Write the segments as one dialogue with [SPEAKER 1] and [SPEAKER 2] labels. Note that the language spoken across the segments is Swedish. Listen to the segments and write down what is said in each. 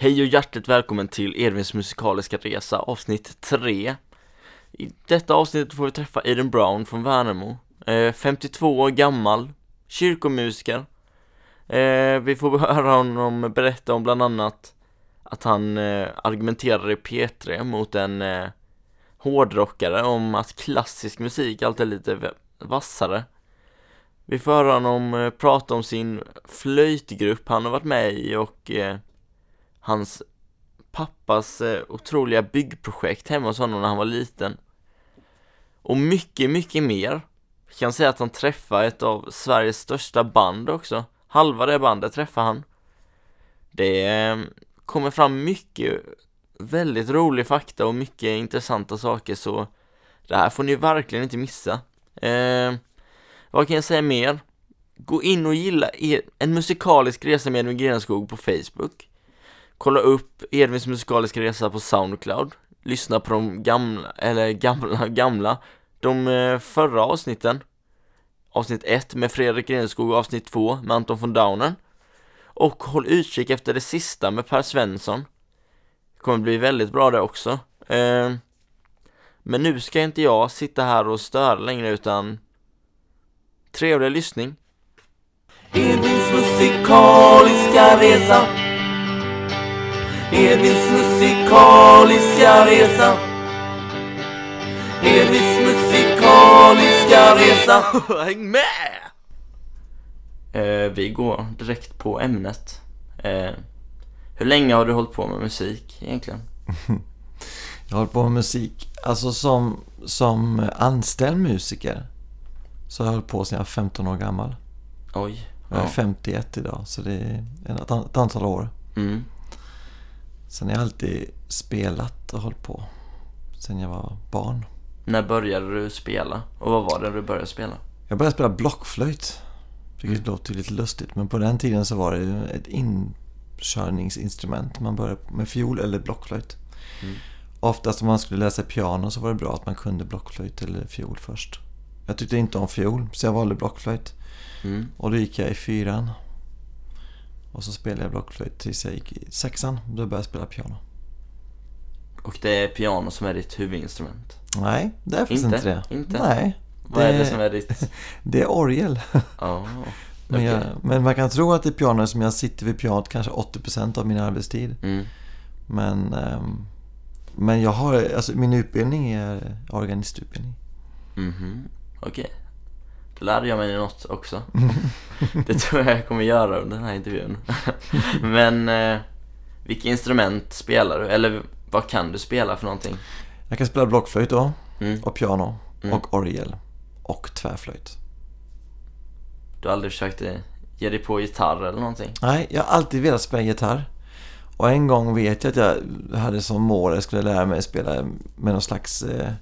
[SPEAKER 1] Hej och hjärtligt välkommen till Edvins musikaliska resa avsnitt 3 I detta avsnitt får vi träffa Aiden Brown från Värnamo. Eh, 52 år gammal, kyrkomusiker. Eh, Vi får höra honom berätta om bland annat att han eh, argumenterar i P3 mot en eh, hårdrockare om att klassisk musik alltid är lite vassare. Vi får höra honom eh, prata om sin flöjtgrupp han har varit med i och eh, hans pappas eh, otroliga byggprojekt hemma hos honom när han var liten. Och mycket, mycket mer. Jag kan säga att han träffade ett av Sveriges största band också. Halva det bandet träffade han. Det eh, kommer fram mycket väldigt rolig fakta och mycket intressanta saker så det här får ni verkligen inte missa. Eh, vad kan jag säga mer? Gå in och gilla er, en musikalisk resa med Edvin Grenskog på Facebook. Kolla upp Edvins musikaliska resa på Soundcloud. Lyssna på de gamla, eller gamla, gamla, de eh, förra avsnitten. Avsnitt 1 med Fredrik Grenskog och avsnitt 2 med Anton von Daunen. Och håll utkik efter det sista med Per Svensson. Det kommer bli väldigt bra det också. Eh, men nu ska inte jag sitta här och störa längre utan trevlig lyssning. Edvins musikaliska resa Edvins musikaliska resa Edvins musikaliska resa Häng med! Eh, vi går direkt på ämnet eh, Hur länge har du hållit på med musik egentligen?
[SPEAKER 2] Jag har hållit på med musik, alltså som, som anställd musiker Så har jag hållit på sedan jag var 15 år gammal
[SPEAKER 1] Oj
[SPEAKER 2] Jag är
[SPEAKER 1] ja.
[SPEAKER 2] 51 idag, så det är ett antal år
[SPEAKER 1] mm.
[SPEAKER 2] Sen har jag alltid spelat och hållit på Sen jag var barn
[SPEAKER 1] När började du spela? Och vad var det du började spela?
[SPEAKER 2] Jag började spela blockflöjt Vilket låter lite lustigt Men på den tiden så var det ett inkörningsinstrument Man började med fiol eller blockflöjt
[SPEAKER 1] Mm.
[SPEAKER 2] Oftast om man skulle läsa piano så var det bra att man kunde blockflöjt eller fiol först Jag tyckte inte om fiol så jag valde blockflöjt
[SPEAKER 1] Mm.
[SPEAKER 2] Och då gick jag i fyran Och så spelade jag blockflöjt tills jag gick i sexan Då började jag spela piano
[SPEAKER 1] Och det är piano som är ditt huvudinstrument?
[SPEAKER 2] Nej, det är faktiskt
[SPEAKER 1] Inte?
[SPEAKER 2] inte det
[SPEAKER 1] Inte?
[SPEAKER 2] Nej,
[SPEAKER 1] Vad är
[SPEAKER 2] Det-
[SPEAKER 1] det som är ditt...
[SPEAKER 2] det är orgel
[SPEAKER 1] Ja,
[SPEAKER 2] Men,
[SPEAKER 1] okej.
[SPEAKER 2] jag, men man kan tro att det är piano som jag sitter vid pianot kanske 80% av min arbetstid.
[SPEAKER 1] Mm.
[SPEAKER 2] Men, ehm, men jag har, alltså min utbildning är organistutbildning.
[SPEAKER 1] Mhm, okej. Då lärde jag mig något också. det tror jag jag kommer göra under den här intervjun. Men eh, vilka instrument spelar du? Eller vad kan du spela för någonting?
[SPEAKER 2] Jag kan spela blockflöjt då,
[SPEAKER 1] Mm.
[SPEAKER 2] och piano,
[SPEAKER 1] Mm.
[SPEAKER 2] och orgel, och tvärflöjt.
[SPEAKER 1] Du har aldrig försökt eh, ge dig på gitarr eller någonting?
[SPEAKER 2] Nej, jag har alltid velat spela gitarr. Och en gång vet jag att jag hade som mål att jag skulle lära mig spela med någon slags eh,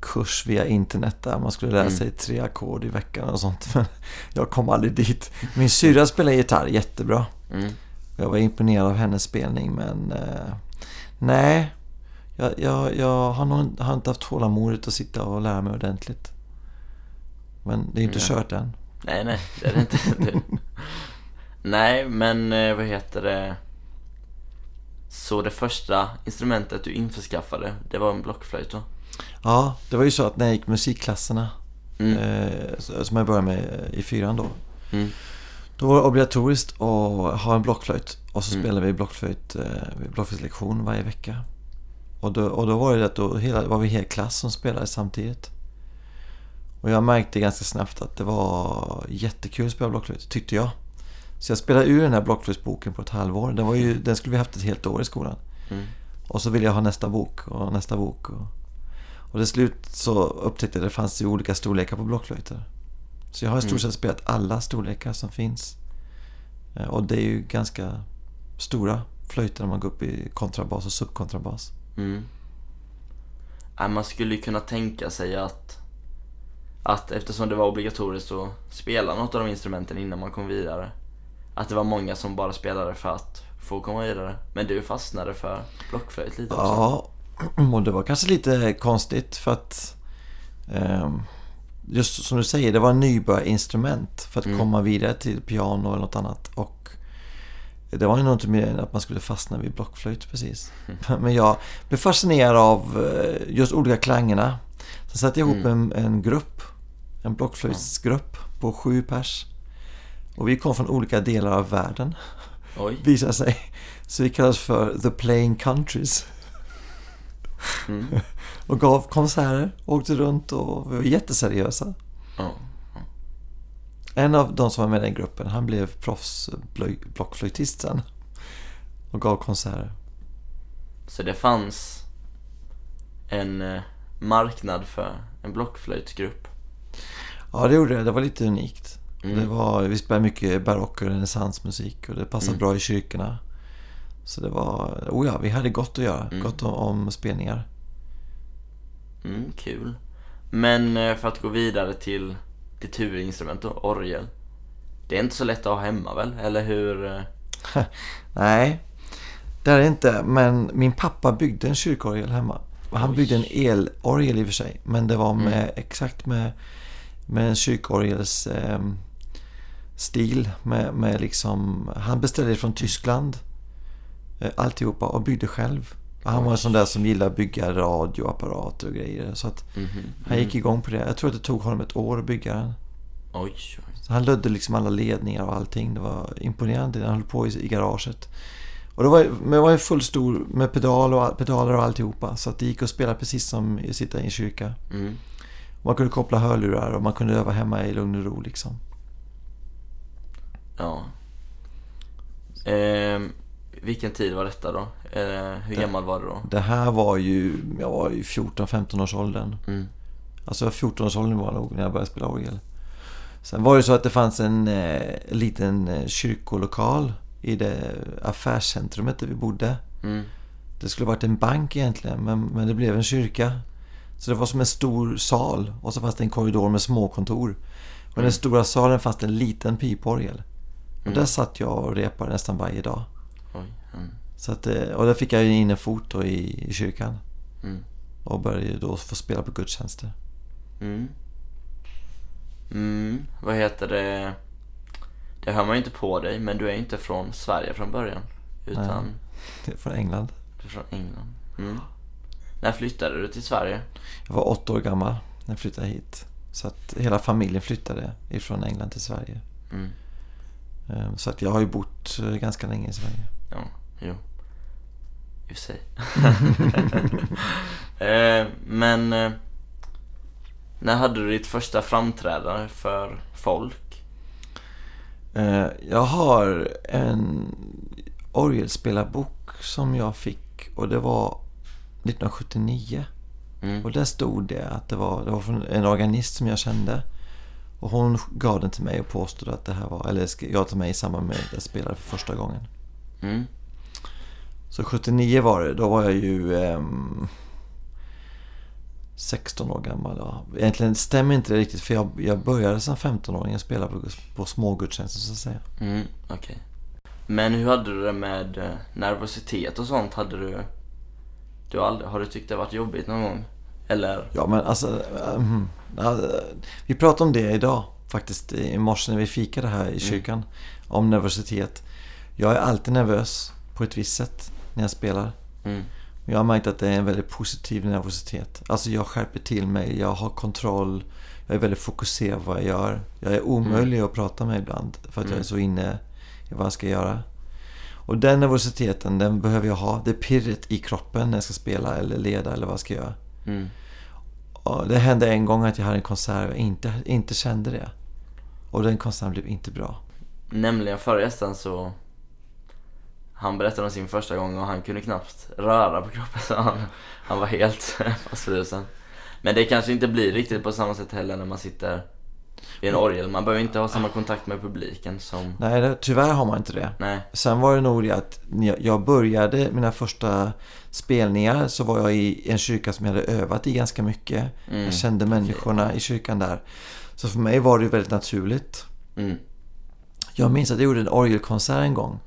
[SPEAKER 2] kurs via internet där man skulle lära
[SPEAKER 1] Mm.
[SPEAKER 2] sig tre ackord i veckan och sånt. Men jag kom aldrig dit. Min syrra spelar gitarr jättebra.
[SPEAKER 1] Mm.
[SPEAKER 2] Jag var imponerad av hennes spelning men eh, nej, jag, jag, jag har nog har inte haft tålamodet att sitta och lära mig ordentligt. Men det är inte
[SPEAKER 1] Nej.
[SPEAKER 2] kört än.
[SPEAKER 1] Nej, nej, det är det inte. Nej, men eh, vad heter det? Så det första instrumentet du införskaffade, det var en blockflöjt då?
[SPEAKER 2] Ja, det var ju så att när jag gick musikklasserna
[SPEAKER 1] Mm.
[SPEAKER 2] eh, som jag började med i fyran då.
[SPEAKER 1] Mm.
[SPEAKER 2] Då var det obligatoriskt att ha en blockflöjt och så
[SPEAKER 1] Mm.
[SPEAKER 2] spelade vi blockflöjt, eh, blockflöjtslektion varje vecka. Och då, och då var det att då hela, var vi hel klass som spelade samtidigt. Och jag märkte ganska snabbt att det var jättekul att spela blockflöjt, tyckte jag. Så jag spelade ur den här blockflöjtsboken på ett halvår. Den, var ju, den skulle vi haft ett helt år i skolan.
[SPEAKER 1] Mm.
[SPEAKER 2] Och så ville jag ha nästa bok och nästa bok. Och, och till slut så upptäckte jag att det fanns ju olika storlekar på blockflöjter. Så jag har i stort
[SPEAKER 1] Mm.
[SPEAKER 2] sett spelat alla storlekar som finns. Eh, Och det är ju ganska stora flöjter när man går upp i kontrabas och subkontrabas.
[SPEAKER 1] Mm. Ja, man skulle ju kunna tänka sig att, att eftersom det var obligatoriskt att spela något av de instrumenten innan man kom vidare, att det var många som bara spelade för att få komma vidare. Men du fastnade för blockflöjt lite också.
[SPEAKER 2] Ja, och det var kanske lite konstigt för att ehm, just som du säger, det var en nybörjarinstrument för att
[SPEAKER 1] Mm.
[SPEAKER 2] komma vidare till piano eller något annat. Och Det var ju nog inte mer än att man skulle fastna vid blockflöjt precis. Men jag blev fascinerad av eh, just olika klangerna. Sen satte jag ihop en, en grupp, en blockflöjtsgrupp på sju pers. Och vi kom från olika delar av världen,
[SPEAKER 1] Oj.
[SPEAKER 2] visade sig. Så vi kallades för The Playing Countries.
[SPEAKER 1] Mm.
[SPEAKER 2] Och gav konserter, åkte runt och vi var jätteseriösa.
[SPEAKER 1] Ja.
[SPEAKER 2] En av de som var med i den gruppen, han blev proffs blöj- blockflöjtist sen. Och gav konserter.
[SPEAKER 1] Så det fanns en eh, marknad för en blockflöjtsgrupp.
[SPEAKER 2] Ja, det gjorde det. Det var lite unikt.
[SPEAKER 1] Mm.
[SPEAKER 2] Det var, vi spelade mycket barock och renässansmusik och det passade
[SPEAKER 1] Mm.
[SPEAKER 2] bra i kyrkorna. Så det var, oh ja, vi hade gott att göra.
[SPEAKER 1] Mm.
[SPEAKER 2] Gott om, spelningar.
[SPEAKER 1] Mm, kul. Men eh, för att gå vidare till ditt huvudinstrument då, orgel. Det är inte så lätt att ha hemma väl? Eller hur? eh?
[SPEAKER 2] Nej, det är det inte. Men min pappa byggde en kyrkorgel hemma. Han
[SPEAKER 1] Oj.
[SPEAKER 2] byggde en elorgel i och för sig. Men det var med,
[SPEAKER 1] Mm.
[SPEAKER 2] exakt med, med en kyrkorgels ehm, stil. Med, med liksom, han beställde det från Tyskland. Eh, Alltihopa och byggde själv. Han var en sån där som gillar att bygga radioapparater och grejer. Så att
[SPEAKER 1] Mhm.
[SPEAKER 2] han gick igång på det. Jag tror att det tog honom ett år att bygga den.
[SPEAKER 1] Oj, oj.
[SPEAKER 2] Han lödde liksom alla ledningar och allting. Det var imponerande. Han höll på i, i garaget. Och det var, men det var ju full stor med pedal och, pedaler och alltihopa. Så att det gick att spela precis som att sitta i en kyrka.
[SPEAKER 1] Mm.
[SPEAKER 2] Man kunde koppla hörlurar och man kunde öva hemma i lugn och ro liksom.
[SPEAKER 1] Ja. Ehm, vilken tid var detta då? Eh, hur
[SPEAKER 2] Det-
[SPEAKER 1] gammal var du då?
[SPEAKER 2] Det här var ju, jag var ju 14-15 års åldern.
[SPEAKER 1] Mm.
[SPEAKER 2] Alltså 14 års åldern var nog när jag började spela orgel. Sen var det så att det fanns en eh, liten eh, kyrkolokal i det affärscentrumet där vi bodde.
[SPEAKER 1] Mm.
[SPEAKER 2] Det skulle varit en bank egentligen, men, men det blev en kyrka. Så det var som en stor sal och så fanns det en korridor med småkontor. Och i den stora salen fanns det en liten piporgel. Och
[SPEAKER 1] Mm.
[SPEAKER 2] där satt jag och repade nästan varje dag.
[SPEAKER 1] Mm.
[SPEAKER 2] Så att, eh, och där fick jag in en fot då i, i kyrkan.
[SPEAKER 1] Mm.
[SPEAKER 2] Och började då få spela på gudstjänster.
[SPEAKER 1] Mm. Mm. Vad heter det? Det hör man ju inte på dig, men du är inte från Sverige från början. Utan
[SPEAKER 2] Nej. Det är Från England.
[SPEAKER 1] du är från England. Mm. När flyttade du till Sverige?
[SPEAKER 2] Jag var åtta år gammal när jag flyttade hit. Så att hela familjen flyttade ifrån England till Sverige.
[SPEAKER 1] Mm.
[SPEAKER 2] Eh, Så att jag har ju bott eh, ganska länge i Sverige.
[SPEAKER 1] Ja, jo. I och för sig. eh, men eh, när hade du ditt första framträdande för folk?
[SPEAKER 2] Eh, Jag har en orgelspelarbok som jag fick och det var 1979.
[SPEAKER 1] Mm.
[SPEAKER 2] Och där stod det att det var, det var från en organist som jag kände. Och hon gav den till mig och påstod att det här var, eller gav till mig i samband med att jag spelade för första gången.
[SPEAKER 1] Mm.
[SPEAKER 2] Så 79 var det, då var jag ju ehm, 16 år gammal. Ja. Egentligen stämmer inte det riktigt för jag, jag började som 15-åring att spela på, på smågudstjänster så att säga.
[SPEAKER 1] Mm, okej. Men hur hade du det med eh, nervositet och sånt? Hade du... du aldrig, har du tyckt det varit jobbigt någon gång? Eller?
[SPEAKER 2] Ja men alltså, ehm, ja, vi pratade om det idag faktiskt i morse när vi fikade här i kyrkan. Om nervositet. Jag är alltid nervös på ett visst sätt när jag spelar.
[SPEAKER 1] Mm.
[SPEAKER 2] Jag har märkt att det är en väldigt positiv nervositet. Alltså jag skärper till mig, jag har kontroll, jag är väldigt fokuserad på vad jag gör. Jag är omöjlig att prata med ibland för att jag
[SPEAKER 1] Mm.
[SPEAKER 2] är så inne i vad jag ska göra. Och den nervositeten, den behöver jag ha. Det pirret i kroppen när jag ska spela eller leda eller vad jag ska göra.
[SPEAKER 1] Mm.
[SPEAKER 2] Det hände en gång att jag hade en konsert och jag inte, inte kände det. Och den konserten blev inte bra.
[SPEAKER 1] Nämligen förra gästen så Han berättade om sin första gång och han kunde knappt röra på kroppen så han, han var helt fastfrusen Men det kanske inte blir riktigt på samma sätt heller när man sitter vid en orgel Man behöver inte ha samma kontakt med publiken som
[SPEAKER 2] Nej, det, tyvärr har man inte det.
[SPEAKER 1] Nej,
[SPEAKER 2] Sen var det nog det att jag- började mina första spelningar så var jag i en kyrka som jag hade övat i ganska mycket.
[SPEAKER 1] Mm,
[SPEAKER 2] Jag kände människorna i kyrkan där. Så för mig var det ju väldigt naturligt.
[SPEAKER 1] mm,
[SPEAKER 2] Jag minns att jag gjorde en orgelkonsert en gång.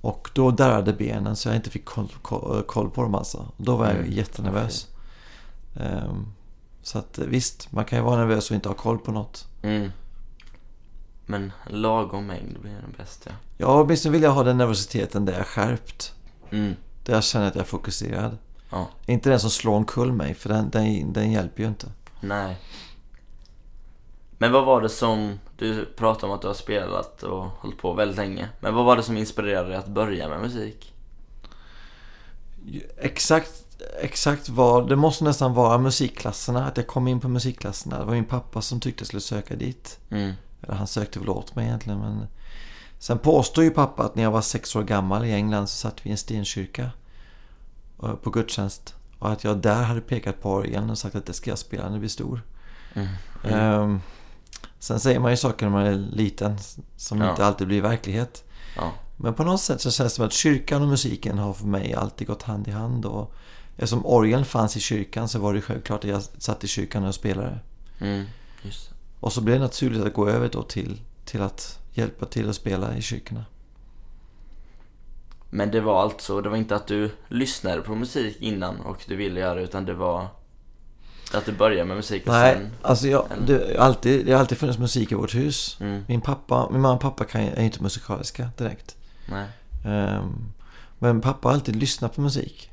[SPEAKER 2] Och då darrade benen så jag inte fick koll, koll, koll på dem alltså. Då var jag
[SPEAKER 1] Mm,
[SPEAKER 2] jättenervös. Ehm, så att visst, man kan ju vara nervös och inte ha koll på något.
[SPEAKER 1] mm Men lagom mängd blir den bäst ja.
[SPEAKER 2] Ja, åtminstone vill jag ha den nervositeten där jag är skärpt.
[SPEAKER 1] Mm.
[SPEAKER 2] Där jag känner att jag är fokuserad.
[SPEAKER 1] Ja.
[SPEAKER 2] Inte den som slår omkull mig, för den, den, den hjälper ju inte.
[SPEAKER 1] Nej. Men vad var det som, du pratade om att du har spelat och hållit på väldigt länge. Men vad var det som inspirerade dig att börja med musik?
[SPEAKER 2] Exakt, exakt vad, det måste nästan vara musikklasserna, att jag kom in på musikklasserna. Det var min pappa som tyckte jag skulle söka dit.
[SPEAKER 1] Mm.
[SPEAKER 2] Eller han sökte väl åt mig egentligen, men... Sen påstår ju pappa att när jag var sex år gammal i England så satt vi i en stenkyrka eh, på gudstjänst. Och att jag där hade pekat på orgeln och sagt att det ska jag spela när jag blir stor.
[SPEAKER 1] Mm.
[SPEAKER 2] Ehm, sen säger man ju saker när man är liten som
[SPEAKER 1] Ja.
[SPEAKER 2] inte alltid blir verklighet.
[SPEAKER 1] Ja.
[SPEAKER 2] Men på något sätt så känns det som att kyrkan och musiken har för mig alltid gått hand i hand. Och eftersom orgeln fanns i kyrkan så var det självklart att jag satt i kyrkan och spelade.
[SPEAKER 1] Mm.
[SPEAKER 2] Och så blev det naturligt att gå över då till, till att hjälpa till att spela i kyrkorna.
[SPEAKER 1] Men det var alltså, det var inte att du lyssnade på musik innan och du ville göra det utan det var att du började med musik och
[SPEAKER 2] Nej,
[SPEAKER 1] sen...
[SPEAKER 2] alltså jag, det, alltid, det har alltid funnits musik i vårt hus.
[SPEAKER 1] Mm.
[SPEAKER 2] Min pappa, min mamma och pappa kan, är inte musikaliska direkt.
[SPEAKER 1] Nej.
[SPEAKER 2] Ehm, men pappa har alltid lyssnat på musik.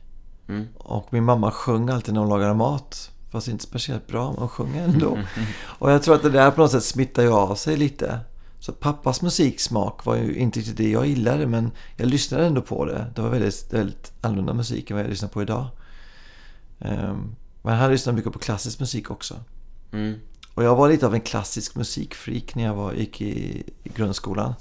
[SPEAKER 1] Mm.
[SPEAKER 2] Och min mamma sjöng alltid när hon lagade mat. Fast inte speciellt bra, men hon sjöng ändå. och jag tror att det där på något sätt smittar ju av sig lite. Så pappas musiksmak var ju inte riktigt det jag gillade, men jag lyssnade ändå på det. Det var väldigt, väldigt annorlunda musik än vad jag lyssnar på idag. Ehm, men han lyssnade mycket på klassisk musik också.
[SPEAKER 1] Mm.
[SPEAKER 2] Och jag var lite av en klassisk musikfreak när jag var, gick i, i grundskolan.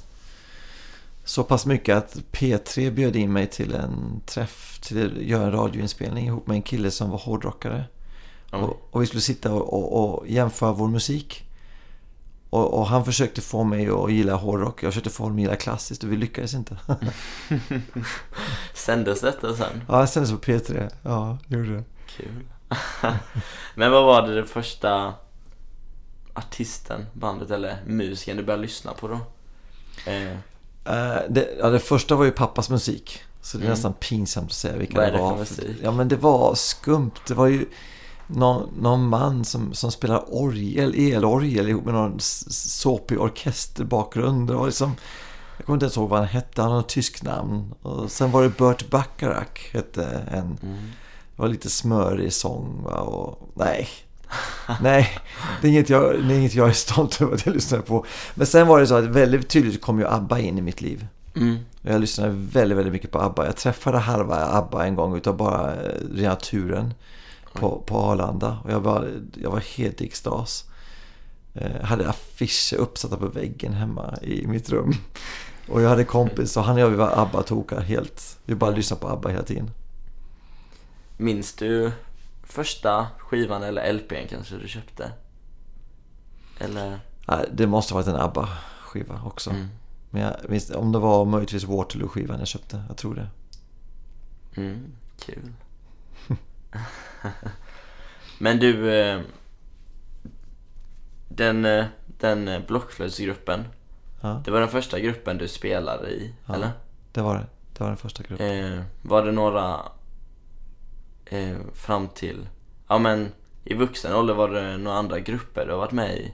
[SPEAKER 2] Så pass mycket att P3 bjöd in mig till en träff, till att göra en radioinspelning ihop med en kille som var hårdrockare.
[SPEAKER 1] Oj.
[SPEAKER 2] Och, och vi skulle sitta och, och, och jämföra vår musik. Och, han försökte få mig att gilla hårdrock. Jag försökte få honom att gilla klassiskt och vi lyckades inte.
[SPEAKER 1] Sändes detta sen?
[SPEAKER 2] ja, jag sändes på P3. Ja, gjorde det.
[SPEAKER 1] Kul. Men vad var det, det första artisten, bandet eller musiken du började lyssna på då? Eh,
[SPEAKER 2] Eh, det, ja, det första var ju pappas musik. Så det är
[SPEAKER 1] Mm.
[SPEAKER 2] nästan pinsamt att säga vilka
[SPEAKER 1] Vad är
[SPEAKER 2] det var.
[SPEAKER 1] musik?
[SPEAKER 2] Ja, men det var skumt. Det var ju någon, någon man som, som spelar orgel, elorgel ihop med någon såpig orkesterbakgrund. Det var liksom, jag kommer inte ens ihåg vad han hette. Han hade något tysk namn. Och sen var det Burt Bacharach, hette en.
[SPEAKER 1] mm.
[SPEAKER 2] Det var lite smörig sång. Va? Och, nej. Nej, det är, inget jag, är inget jag är stolt över att jag lyssnade på. Men sen var det så att väldigt tydligt kom ju ABBA in i mitt liv.
[SPEAKER 1] Mm.
[SPEAKER 2] Jag lyssnade väldigt, väldigt mycket på ABBA. Jag träffade halva ABBA en gång utav bara eh, rena turen på, på Arlanda. Och jag var, jag var helt i extas. Eh, hade affischer uppsatta på väggen hemma i mitt rum. Och jag hade kompis och han och jag vi var ABBA-tokar helt. Vi bara lyssnade på ABBA hela tiden.
[SPEAKER 1] Minns du första skivan eller LPn kanske du köpte? Eller?
[SPEAKER 2] Nej, Det måste ha varit en ABBA-skiva också.
[SPEAKER 1] Mm.
[SPEAKER 2] Men jag minns, om det var möjligtvis Waterloo-skivan jag köpte. Jag tror det.
[SPEAKER 1] Mm, kul. Men du, eh, den, eh, den blockflöjtsgruppen,
[SPEAKER 2] Ja,
[SPEAKER 1] det var den första gruppen du spelade i,
[SPEAKER 2] Ja.
[SPEAKER 1] eller?
[SPEAKER 2] det var det. Det var den första gruppen.
[SPEAKER 1] Eh, var det några eh, fram till, ja men i vuxen ålder var det några andra grupper du har varit med i?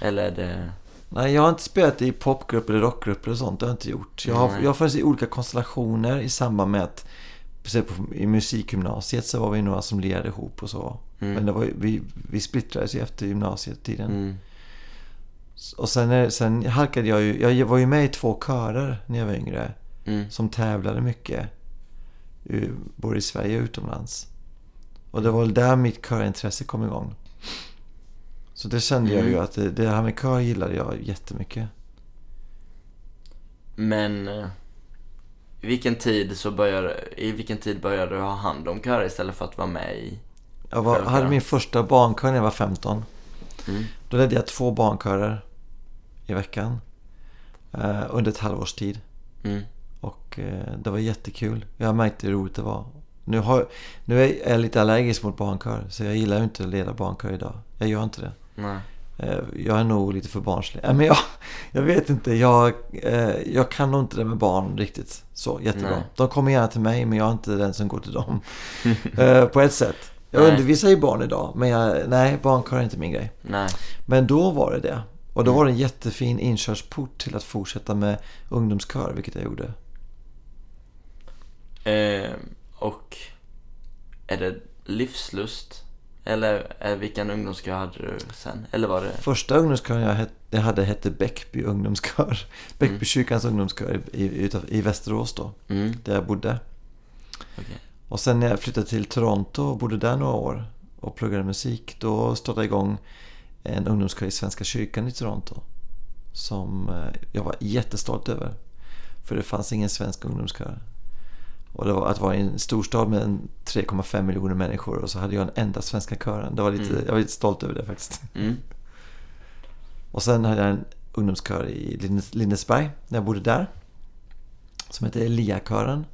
[SPEAKER 1] Eller är det,
[SPEAKER 2] Nej, jag har inte spelat i popgrupper eller rockgrupper och sånt. Det har jag inte gjort. Jag har,
[SPEAKER 1] Nej.
[SPEAKER 2] jag har funnits i olika konstellationer i samband med att i musikgymnasiet så var vi några som lirade ihop och så.
[SPEAKER 1] Mm.
[SPEAKER 2] Men det var, vi, vi splittrades ju efter gymnasietiden.
[SPEAKER 1] mm,
[SPEAKER 2] Och sen, är- sen halkade jag ju... Jag var ju med i två körer när jag var yngre.
[SPEAKER 1] mm,
[SPEAKER 2] Som tävlade mycket. Eh, Både i Sverige och utomlands. Och det var väl där mitt körintresse kom igång. Så det kände jag ju
[SPEAKER 1] Mm.
[SPEAKER 2] att det, det här med kör gillade jag jättemycket.
[SPEAKER 1] Men eh, vilken tid så började, i vilken tid började du ha hand om körer istället för att vara med i?
[SPEAKER 2] Jag var, hade min första barnkör när jag var 15.
[SPEAKER 1] Mm.
[SPEAKER 2] Då ledde jag två barnkörer i veckan. Eh, under ett halvårs tid.
[SPEAKER 1] Mm.
[SPEAKER 2] Och eh, det var jättekul. Jag märkte hur roligt det var. Nu, har, nu är jag lite allergisk mot barnkör. Så jag gillar ju inte att leda barnkör idag. Jag gör inte det.
[SPEAKER 1] Nej.
[SPEAKER 2] Eh, jag är nog lite för barnslig. Men jag, jag vet inte. Jag, eh, jag kan nog inte det med barn riktigt så jättebra.
[SPEAKER 1] Nej.
[SPEAKER 2] De kommer gärna till mig men jag är inte den som går till dem. på ett sätt. Jag
[SPEAKER 1] Nej.
[SPEAKER 2] undervisar ju barn idag. Men jag, nej, barnkör är inte min grej.
[SPEAKER 1] Nej.
[SPEAKER 2] Men då var det det. Och då
[SPEAKER 1] Mm.
[SPEAKER 2] var det en jättefin inkörsport till att fortsätta med ungdomskör, vilket jag gjorde.
[SPEAKER 1] Eh, och är det livslust? Eller är, vilken ungdomskör hade du sen? Eller var det...
[SPEAKER 2] Första ungdomskören jag, het, jag hade hette Bäckby ungdomskör. Bäckbykyrkans ungdomskör i, i, i Västerås då,
[SPEAKER 1] Mm,
[SPEAKER 2] där jag bodde.
[SPEAKER 1] okej.
[SPEAKER 2] Och sen när jag flyttade till Toronto och bodde där några år och pluggade musik, då startade jag igång en ungdomskör i Svenska kyrkan i Toronto. Som eh, jag var jättestolt över. För det fanns ingen svensk ungdomskör. Och det var att vara i en storstad med en 3,5 miljoner människor och så hade jag den enda svenska kören. Det var lite,
[SPEAKER 1] Mm.
[SPEAKER 2] Jag var lite stolt över det faktiskt.
[SPEAKER 1] Mm,
[SPEAKER 2] Och sen hade jag en ungdomskör i Lindes- Lindesberg när jag bodde där. Som hette Eliakören.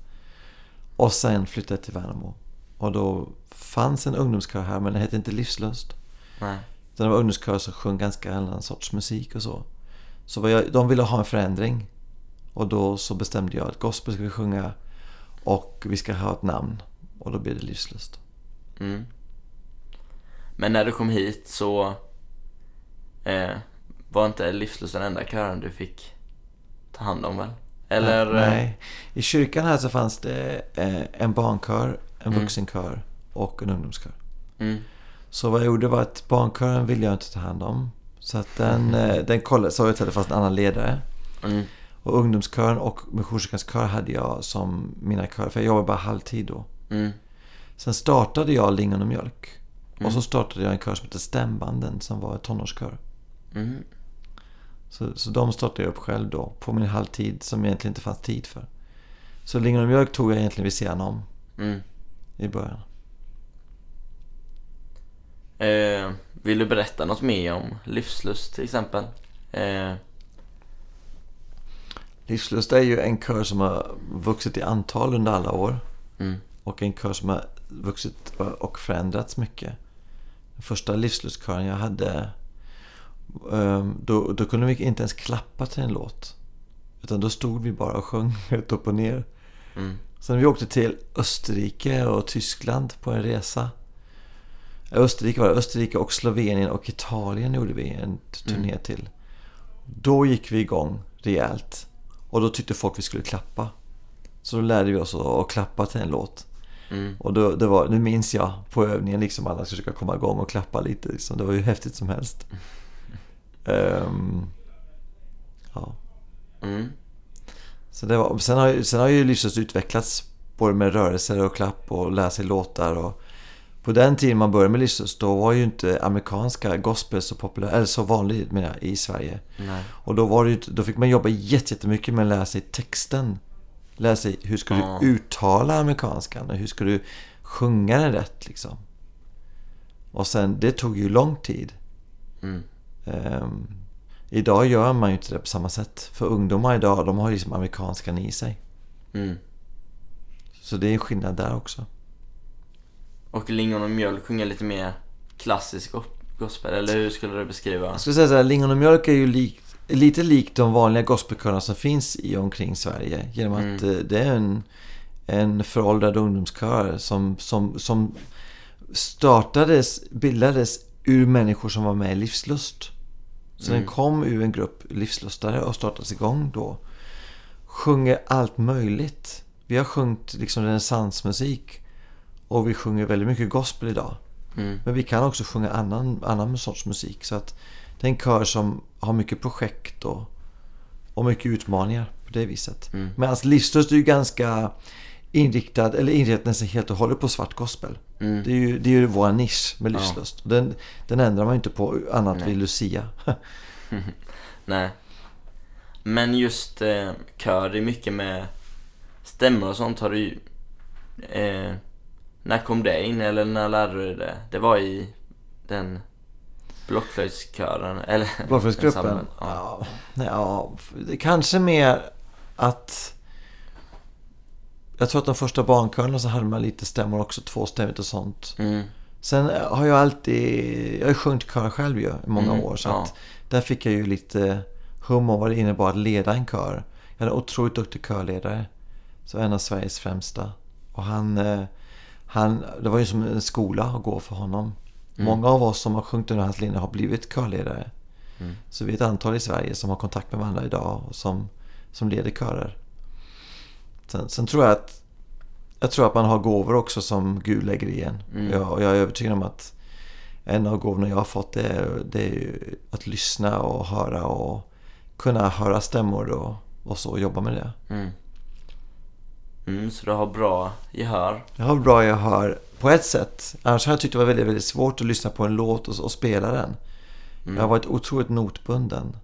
[SPEAKER 2] Och sen flyttade jag till Värnamo. Och då fanns en ungdomskör här men den hette inte Livslust.
[SPEAKER 1] nej.
[SPEAKER 2] Utan det var ungdomskör som sjöng ganska annan sorts musik och så. Så jag, de ville ha en förändring. Och då så bestämde jag att gospel vi sjunga och vi ska ha ett namn. Och då blev det Livslust.
[SPEAKER 1] Mm. Men när du kom hit så eh, var inte livslust den enda kören du fick ta hand om väl? Eller? eh,
[SPEAKER 2] Nej. I kyrkan här så fanns det eh, en barnkör, en
[SPEAKER 1] Mm.
[SPEAKER 2] vuxenkör och en ungdomskör.
[SPEAKER 1] Mm,
[SPEAKER 2] Så vad jag gjorde var att barnkören ville jag inte ta hand om. Så att den, eh, den kollade, sa jag till att det fanns en annan ledare.
[SPEAKER 1] mm,
[SPEAKER 2] Och ungdomskören och missionskyrkans kör hade jag som mina körer. För jag jobbade bara halvtid då.
[SPEAKER 1] mm,
[SPEAKER 2] Sen startade jag Lingon och mjölk.
[SPEAKER 1] Mm.
[SPEAKER 2] Och så startade jag en kör som heter Stämbanden som var en tonårskör.
[SPEAKER 1] mm,
[SPEAKER 2] Så, så de startade jag upp själv då på min halvtid som egentligen inte fanns tid för. Så Lingon och mjölk tog jag egentligen vid sidan om
[SPEAKER 1] mm.
[SPEAKER 2] i början.
[SPEAKER 1] Eh, vill du berätta något mer om livslust till exempel? Eh,
[SPEAKER 2] Livslust är ju en kör som har vuxit i antal under alla år.
[SPEAKER 1] mm,
[SPEAKER 2] Och en kör som har vuxit och förändrats mycket. Den första livslustkören jag hade, ehm, då, då kunde vi inte ens klappa till en låt. Utan då stod vi bara och sjöng rätt upp och ner.
[SPEAKER 1] mm,
[SPEAKER 2] Sen vi åkte till Österrike och Tyskland på en resa. Österrike var det, Österrike och Slovenien och Italien gjorde vi en turné
[SPEAKER 1] Mm.
[SPEAKER 2] till. Då gick vi igång rejält. Och då tyckte folk vi skulle klappa. Så då lärde vi oss att, att klappa till en låt.
[SPEAKER 1] mm,
[SPEAKER 2] Och då, det var, nu minns jag på övningen liksom alla ska försöka komma igång och klappa lite. Liksom. Det var ju häftigt som helst. Ehm, ja.
[SPEAKER 1] mm,
[SPEAKER 2] Så det var, sen, har, sen har ju livslust utvecklats både med rörelser och klapp och lära sig låtar. Och på den tiden man började med livslust då var ju inte amerikanska gospel så populär, eller så vanligt menar jag, i Sverige.
[SPEAKER 1] nej.
[SPEAKER 2] Och då, var det, då fick man jobba jätte- jättemycket med att lära sig texten. Lära sig hur ska
[SPEAKER 1] Ja.
[SPEAKER 2] du uttala amerikanskan och hur ska du sjunga den rätt liksom. Och sen, det tog ju lång tid.
[SPEAKER 1] Mm,
[SPEAKER 2] Ehm, idag gör man ju inte det på samma sätt. För ungdomar idag, de har ju liksom amerikanskan i sig.
[SPEAKER 1] mm.
[SPEAKER 2] Så det är en skillnad där också.
[SPEAKER 1] Och lingon och mjölk sjunger lite mer klassisk go- gospel, eller hur skulle du beskriva?
[SPEAKER 2] Jag skulle säga så här, Lingon och mjölk är ju likt, lite likt de vanliga gospelkörerna som finns i och omkring Sverige. Genom att
[SPEAKER 1] Mm.
[SPEAKER 2] eh, det är en, en föråldrad ungdomskör som, som, som startades, bildades ur människor som var med i Livslust. Så
[SPEAKER 1] Mm.
[SPEAKER 2] den kom ur en grupp livslustare och startades igång då. Sjunger allt möjligt. Vi har sjungit liksom renässansmusik och vi sjunger väldigt mycket gospel idag.
[SPEAKER 1] Mm,
[SPEAKER 2] Men vi kan också sjunga annan, annan sorts musik. Så att det är en kör som har mycket projekt och, och mycket utmaningar på det viset.
[SPEAKER 1] Mm.
[SPEAKER 2] Medan Livslust är ju ganska inriktad, eller inriktad nästan helt och hållet på svart gospel.
[SPEAKER 1] mm.
[SPEAKER 2] Det är ju, det är ju vår nisch med
[SPEAKER 1] Ja.
[SPEAKER 2] Livslust. Och Den, den ändrar man inte på annat
[SPEAKER 1] Nej.
[SPEAKER 2] vid Lucia.
[SPEAKER 1] Nej. Men just eh, kör, det är mycket med stämmor och sånt har du ju... Eh, när kom det in eller när lärde du det? Det var i den blockflöjtskören, eller?
[SPEAKER 2] Blockflöjtsgruppen?
[SPEAKER 1] Ja.
[SPEAKER 2] Ja, ja, kanske mer att... Jag tror att de första barnkörerna så hade man lite stämmor också, tvåstämmigt och sånt.
[SPEAKER 1] Mm,
[SPEAKER 2] Sen har jag alltid, jag har ju sjungit kör själv ju i många
[SPEAKER 1] Mm,
[SPEAKER 2] år. Så
[SPEAKER 1] ja.
[SPEAKER 2] att där fick jag ju lite hum om vad det innebar att leda en kör. Jag hade en otroligt duktig körledare. Så en av Sveriges främsta. Och han, eh, han, det var ju som en skola att gå för honom.
[SPEAKER 1] Mm.
[SPEAKER 2] Många av oss som har sjungit under hans linje har blivit körledare.
[SPEAKER 1] Mm.
[SPEAKER 2] Så vi är ett antal i Sverige som har kontakt med varandra idag och som, som leder körer. Sen, sen tror jag att jag tror att man har gåvor också som Gud lägger i en.
[SPEAKER 1] Mm.
[SPEAKER 2] Jag, och jag är övertygad om att en av gåvorna jag har fått det är, det är ju att lyssna och höra och kunna höra stämmor och, och så och jobba med det.
[SPEAKER 1] Mm. Mm, så du har bra gehör.
[SPEAKER 2] Jag har bra jag hör på ett sätt. Annars har jag tyckt det var väldigt, väldigt svårt att lyssna på en låt och, och spela den.
[SPEAKER 1] Mm.
[SPEAKER 2] Jag har varit otroligt notbunden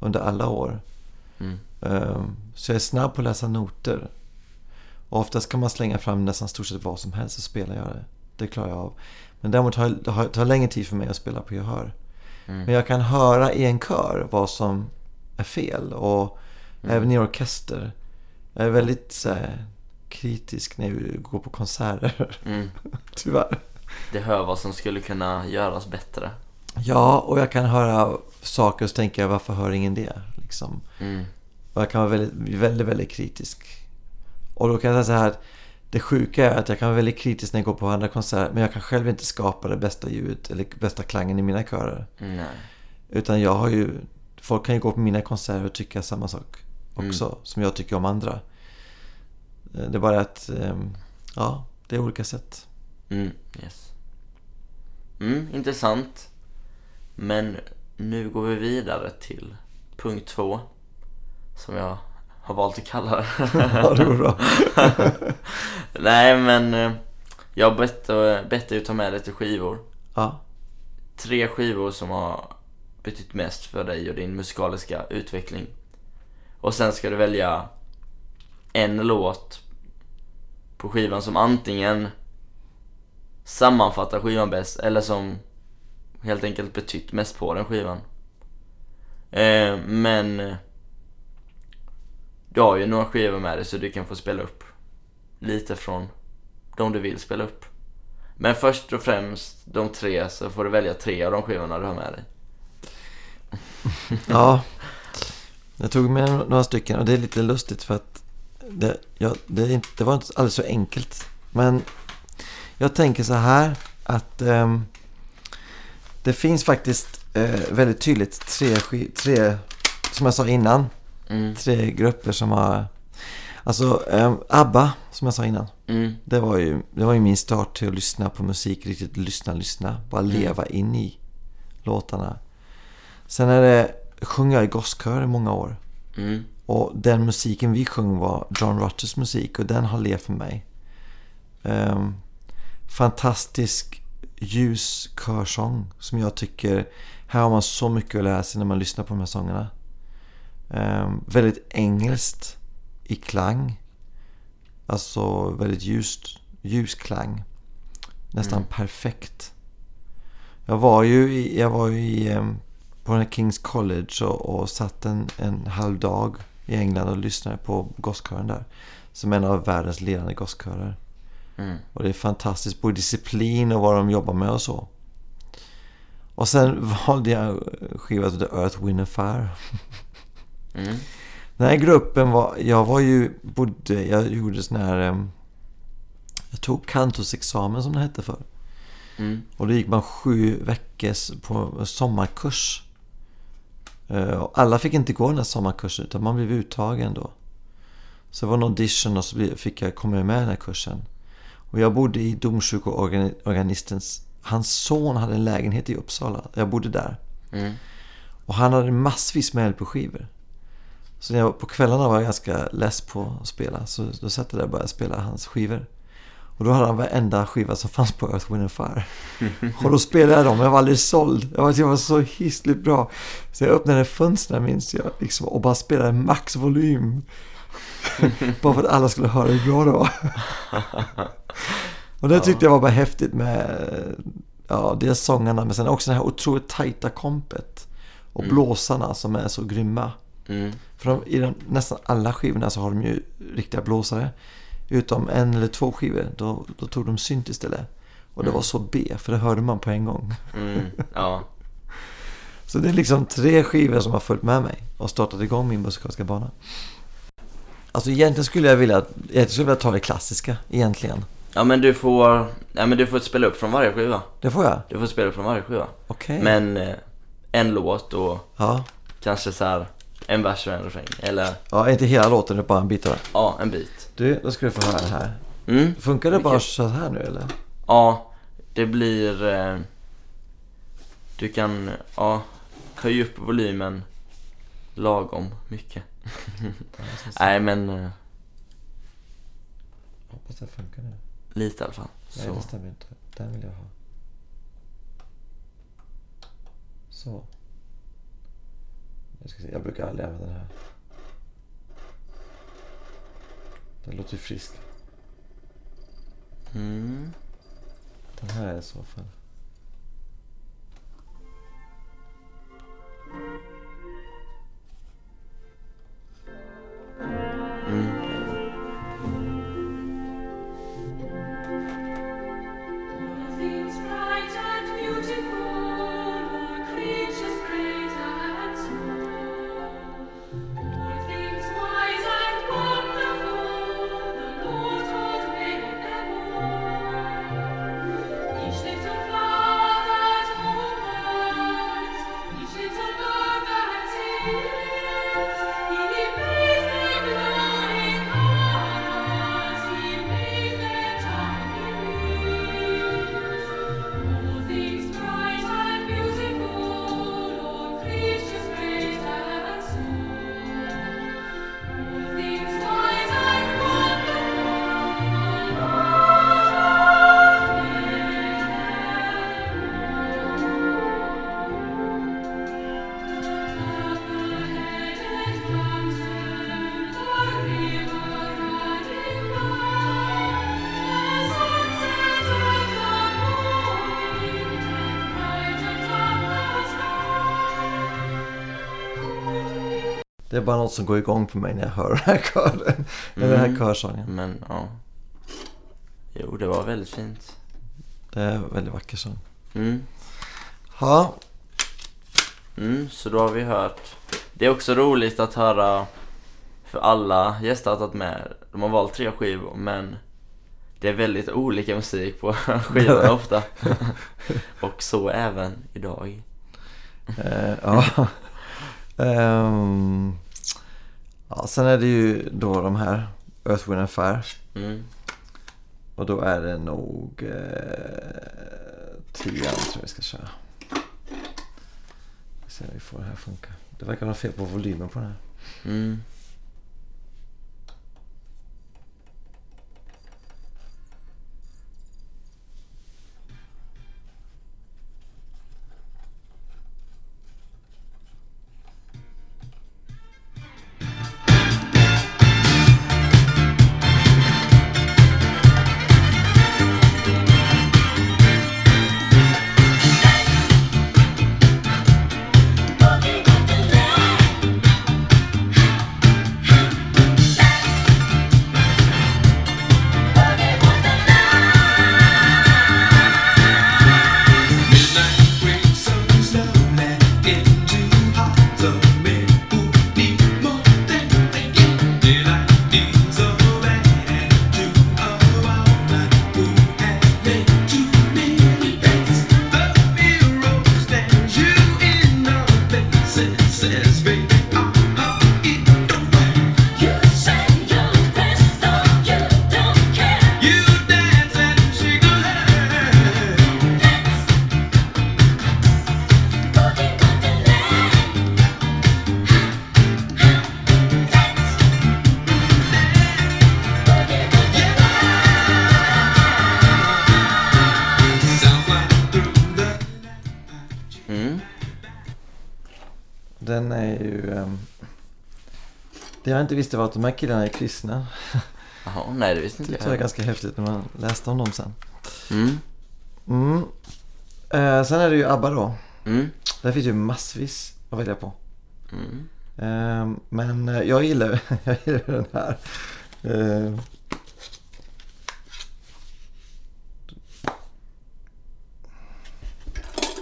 [SPEAKER 2] under alla år.
[SPEAKER 1] Mm.
[SPEAKER 2] Ehm, Så jag är snabb på att läsa noter. Och oftast kan man slänga fram nästan stort sett vad som helst så spelar jag det. Det klarar jag av. Men däremot tar det tar längre tid för mig att spela på gehör.
[SPEAKER 1] Mm.
[SPEAKER 2] Men jag kan höra i en kör vad som är fel. Och
[SPEAKER 1] Mm.
[SPEAKER 2] även i orkester. Jag är väldigt så här, kritisk när jag går på konserter.
[SPEAKER 1] Mm.
[SPEAKER 2] Tyvärr.
[SPEAKER 1] Det hör vad som skulle kunna göras bättre.
[SPEAKER 2] Ja, och jag kan höra saker och så tänker jag varför hör ingen det? Liksom.
[SPEAKER 1] Mm.
[SPEAKER 2] Och jag kan vara väldigt, väldigt, väldigt kritisk. Och då kan jag säga så här att det sjuka är att jag kan vara väldigt kritisk när jag går på andra konserter men jag kan själv inte skapa det bästa ljudet eller bästa klangen i mina körer.
[SPEAKER 1] Nej.
[SPEAKER 2] Utan jag har ju, folk kan ju gå på mina konserter och tycka samma sak också som jag tycker om andra. Eh, Det är bara att, ehm, ja, det är olika sätt.
[SPEAKER 1] Mm, yes. Mm, intressant. Men nu går vi vidare till punkt två. Som jag har valt att kalla det.
[SPEAKER 2] Ja, det går bra.
[SPEAKER 1] Nej men eh, jag har bett, eh, bett dig att ta med lite skivor.
[SPEAKER 2] Ja,
[SPEAKER 1] Tre skivor som har betytt mest för dig och din musikaliska utveckling. Och sen ska du välja en låt på skivan som antingen sammanfattar skivan bäst eller som helt enkelt betytt mest på den skivan. Eh, men du har ju några skivor med dig så du kan få spela upp lite från de du vill spela upp. Men först och främst de tre så får du välja tre av de skivorna du har med dig.
[SPEAKER 2] ja. Jag tog med några stycken och det är lite lustigt för att det, ja, det, inte, det var inte alldeles så enkelt. Men jag tänker så här att ehm, det finns faktiskt eh, väldigt tydligt tre, tre, som jag sa innan,
[SPEAKER 1] Mm,
[SPEAKER 2] tre grupper som har... Alltså ehm, ABBA, som jag sa innan.
[SPEAKER 1] mm,
[SPEAKER 2] Det var, ju, det var ju min start till att lyssna på musik, riktigt lyssna, lyssna. Bara
[SPEAKER 1] Mm.
[SPEAKER 2] leva in i låtarna. Sen är det, sjöng jag i gosskör i många år.
[SPEAKER 1] mm,
[SPEAKER 2] Och den musiken vi sjöng var John Rutters musik och den har levt för mig. Ehm, fantastisk ljus körsång som jag tycker, här har man så mycket att lära sig när man lyssnar på de här sångerna. Ehm, väldigt engelskt i klang. Alltså väldigt ljust, ljus klang. Nästan
[SPEAKER 1] Mm.
[SPEAKER 2] perfekt. Jag var ju i, jag var ju i, ehm, på den här Kings College och, och satt en, en halv dag i England och lyssnade på gosskören där. Som en av världens ledande gosskörer.
[SPEAKER 1] mm,
[SPEAKER 2] Och det är fantastiskt, både disciplin och vad de jobbar med och så. Och sen valde jag skivan The Earth, Wind and Fire.
[SPEAKER 1] mm,
[SPEAKER 2] Den här gruppen var, jag var ju, bodde, jag gjorde sån här, em, jag tog kantorsexamen som det hette för.
[SPEAKER 1] mm,
[SPEAKER 2] Och då gick man sju veckors på sommarkurs. Eh, alla fick inte gå den här sommarkursen utan man blev uttagen då. Så det var en audition och så fick jag komma med i den här kursen. Och jag bodde i domkyrkoorganistens, hans son hade en lägenhet i Uppsala. Jag bodde där.
[SPEAKER 1] mm,
[SPEAKER 2] Och han hade massvis med LP-skivor. Så jag, på kvällarna var jag ganska less på att spela. Så då satt jag där och började spela hans skivor. Och då hade han varenda skiva som fanns på Earth, Wind Fire. Och då spelade jag dem. Jag var aldrig såld. Jag var, jag var så hissligt bra. Så jag öppnade fönstren minns jag. Liksom, och bara spelade max volym. bara för att alla skulle höra hur bra det var. och det tyckte jag var bara häftigt med ja, dels sångarna men sen också det här otroligt tajta kompet. Och
[SPEAKER 1] Mm.
[SPEAKER 2] blåsarna som är så grymma.
[SPEAKER 1] mm,
[SPEAKER 2] För de, i de, nästan alla skivorna så har de ju riktiga blåsare. Utom en eller två skivor, då, då tog de synt istället. Och det
[SPEAKER 1] Mm.
[SPEAKER 2] var så B, för det hörde man på en gång.
[SPEAKER 1] mm, ja,
[SPEAKER 2] Så det är liksom tre skivor som har följt med mig och startat igång min musikaliska bana. Alltså egentligen skulle jag vilja, egentligen skulle jag vilja ta det klassiska, egentligen.
[SPEAKER 1] ja men du får, ja men du får spela upp från varje skiva.
[SPEAKER 2] Det får jag?
[SPEAKER 1] Du får spela upp från varje skiva.
[SPEAKER 2] Okej.
[SPEAKER 1] Men eh, en låt och
[SPEAKER 2] Ja.
[SPEAKER 1] kanske så här en vers och en refräng. Eller
[SPEAKER 2] Ja, inte hela låten, är bara en bit av den.
[SPEAKER 1] ja, en bit.
[SPEAKER 2] Du, då ska du få höra det här.
[SPEAKER 1] Mm.
[SPEAKER 2] Funkar det bara så här nu eller?
[SPEAKER 1] Ja, det blir... Eh, du kan, ja, höja upp volymen lagom mycket. Nej men, eh,
[SPEAKER 2] Hoppas det funkar nu.
[SPEAKER 1] lite i alla fall.
[SPEAKER 2] Nej,
[SPEAKER 1] Så.
[SPEAKER 2] det stämmer inte. Den vill jag ha. Så. Jag, ska se. jag brukar aldrig använda den här. Den låter ju frisk.
[SPEAKER 1] Mm.
[SPEAKER 2] Den här är i så fall. Det är bara något som går igång på mig när jag hör den här kören. Eller den här
[SPEAKER 1] Mm.
[SPEAKER 2] körsången.
[SPEAKER 1] Men ja. Jo, det var väldigt fint.
[SPEAKER 2] Det är en väldigt vacker sång.
[SPEAKER 1] Mm.
[SPEAKER 2] Ja,
[SPEAKER 1] Mm, så då har vi hört. Det är också roligt att höra för alla gäster har tagit med. De har valt tre skivor men det är väldigt olika musik på skivorna ofta. Och så även idag.
[SPEAKER 2] eh, ja. Ehm, ja. Sen är det ju då de här Earth, Wind Fire.
[SPEAKER 1] Mm.
[SPEAKER 2] Och då är det nog eh, tian tror jag vi ska köra. Vi ser om vi får det här funka. Det verkar vara fel på volymen på den här.
[SPEAKER 1] Mm.
[SPEAKER 2] Inte visste var att de här killarna är kristna.
[SPEAKER 1] Jaha, nej det visste inte
[SPEAKER 2] Det var ganska häftigt när man läste om dem sen.
[SPEAKER 1] Mm.
[SPEAKER 2] Mm. Eh, sen är det ju ABBA då.
[SPEAKER 1] Mm.
[SPEAKER 2] Där finns ju massvis att välja på.
[SPEAKER 1] Mm.
[SPEAKER 2] Eh, men eh, jag gillar, jag gillar den här. Eh,